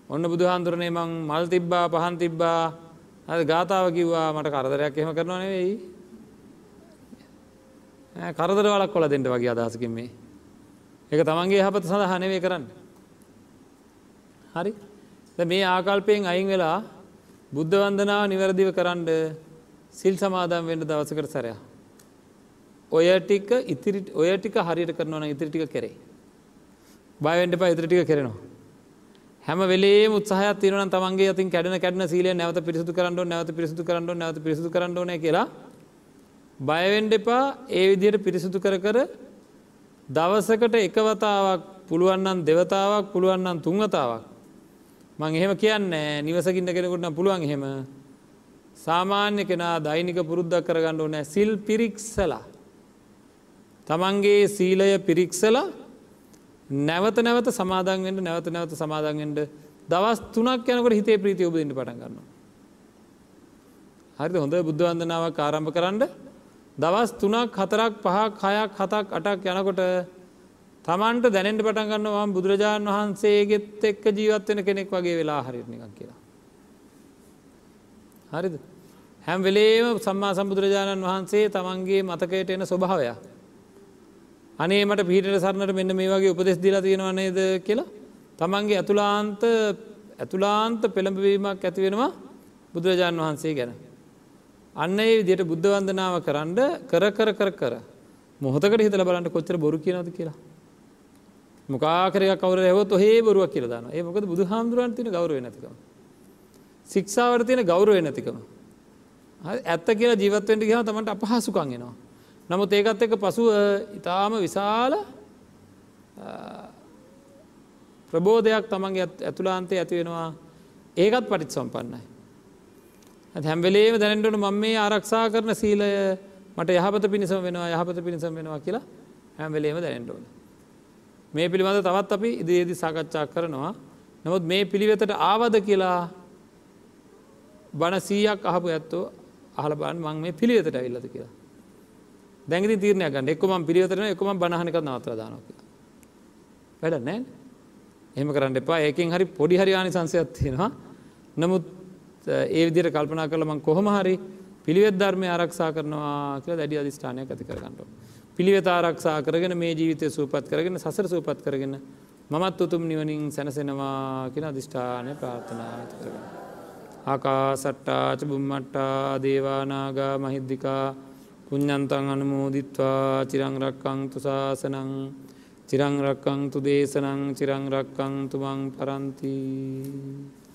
ඔන්න බුදු හාන්දුරනේ මං මල් තිබ්බා පහන් තිබ්බා. අද ගාථාව කිව්වා. මට කරදරයක් එහෙම කරනවා නෙවෙයි. කරදර වලක් කොල දෙට වගේ අදහසකින් මේ. එක තමන්ගේ යහපත සඳහා නෙවේ කරන්න. හරි. මේ ආකල්පයෙන් අයින් වෙලා බුද්ධ වන්දනාව නිවැරදිව කරන්න සිල් සමාදම් වෙන්ඩ දවසකට සැරය. ඔය ටික ඉතිරි ඔය ටික හරියට කරනවන ඉතිරිටික කරේ. බයවෙන්ඩ පා ඉතිරිටික කරනවා. හැම වෙලේ උත්සාහයක් තිරන තමන්ගේ අතින් කැඩන කැඩන සීලය නැවත පිරිසුදු කරන්න නැවත පිරිසුදු කරන්න නැවත පිරිසුදු කරන්න ඕන කියලා බයවෙන්ඩ එපා ඒ විදියට පිරිසුදු කර කර දවසකට එකවතාවක් පුළුවන්නන් දෙවතාවක් පුළුවන්නන් තුන්වතාවක් මං එහෙම කියන්නේ නිවසකින්න කෙනෙකුටන පුළුවන් එහෙම. සාමාන්‍ය කෙනා දෛනික පුරුද්ධක් කරගන්න ඕනෑ සිල් පිරික්සලා. තමන්ගේ සීලය පිරික්සලා නැවත නැවත සමාදන්ෙන්ට නැවත නැවත සමාදන්ෙන්ට දවස් තුනක් යනකට හිතේ ප්‍රීති ඔබදන්න පටන් ගන්න. හරි හොඳ බුද්ධවන්දනාවක් ආරම්භ කරන්න. දවස් තුනක් හතරක් පහක් හයක් හතක් අටක් යනකොට තමන්ට දැනෙන්ට පටන් ගන්නවා බුදුරජාණන් වහන්සේගෙත් එක්ක ජීවත්වෙන කෙනෙක් වගේ වෙලා හරිනිකක් කියලා. හරිද. හැම් වෙලේම සම්මා සම්බුදුරජාණන් වහන්සේ තමන්ගේ මතකයට එන ස්වභාවය. අනේ මට පිහිට සරණට මෙන්න මේ වගේ උපදෙස් දිලා තියෙනවා නේද කියලා තමන්ගේ ඇතුලාන්ත ඇතුලාන්ත පෙළඹවීමක් ඇති වෙනවා බුදුරජාණන් වහන්සේ ගැන. අන්න ඒ විදියට බුද්ධ වන්දනාව කරන්න කර කර කර කර මොහොතකට හිතල බලන්න කොච්චර බොරු කියනද කියලා. මොකාකරය කවර ඇහොත් ඔහේ බොරුවක් කියල දාන ඒ මොකද බුදු හාමුදුරුවන් තින ගෞරව නැතිකම. සික්ෂාවට තියෙන ගෞරව නැතිකම. ඇත්ත කියලා ජීවත්වෙන්ට ගහම තමට අපහසුකන්ගෙනවා. නමුත් ඒකත් එක පසුව ඉතාම විශාල ප්‍රබෝධයක් තමන්ගේ ඇතුලාන්තය ඇති වෙනවා ඒකත් පටිත් සම්පන්නයි. හැම්වෙලේම දැනටනු මම මේ ආරක්ෂා කරන සීලය මට යහපත පිණිසම වෙනවා යහපත පිණිසම් වෙනවා කියලා හැම්වෙලේම දැනෙන්ටෝන. මේ පිළිබඳ තවත් අපි ඉදිරියේදි සාකච්ඡා කරනවා. නමුත් මේ පිළිවෙතට ආවද කියලා බණ සීයක් අහපු ඇත්තෝ අහල බන් මං මේ පිළිවෙතට ඇවිල්ලද කියලා. දැඟති තීරණය ගන්න එක්කම පිළිවෙතරන එකම බණහනක නවතර දානක. වැඩ නෑ එහෙම කරන්න එපා ඒකින් හරි පොඩි හරි ආනි සංසයක් තියෙනවා නමුත් ඒ විදිර කල්පනා කරලමං කොහොම හරි පිළිවෙත් ධර්මය ආරක්ෂා කරනවා කියලා දැඩි අධිෂ්ඨානයක් ඇති කරගන්නට. පිළිවෙත ආරක්ෂා කරගෙන මේ ජීවිතය සූපත් කරගෙන සසර සූපත් කරගෙන මමත් උතුම් නිවනින් සැනසෙනවා කියෙන අධිෂ්ඨානය ප්‍රාර්ථනා ඇති කරගන්න. ආකා සට්ටාච බුම්මට්ටා දේවානාගා මහිද්දිකා පුඤ්ඥන්තන් අනුමෝදිත්වා චිරංරක්කංතු ශාසනං චිරංරක්කංතු දේශනං චිරංරක්කං තුමං පරන්තිී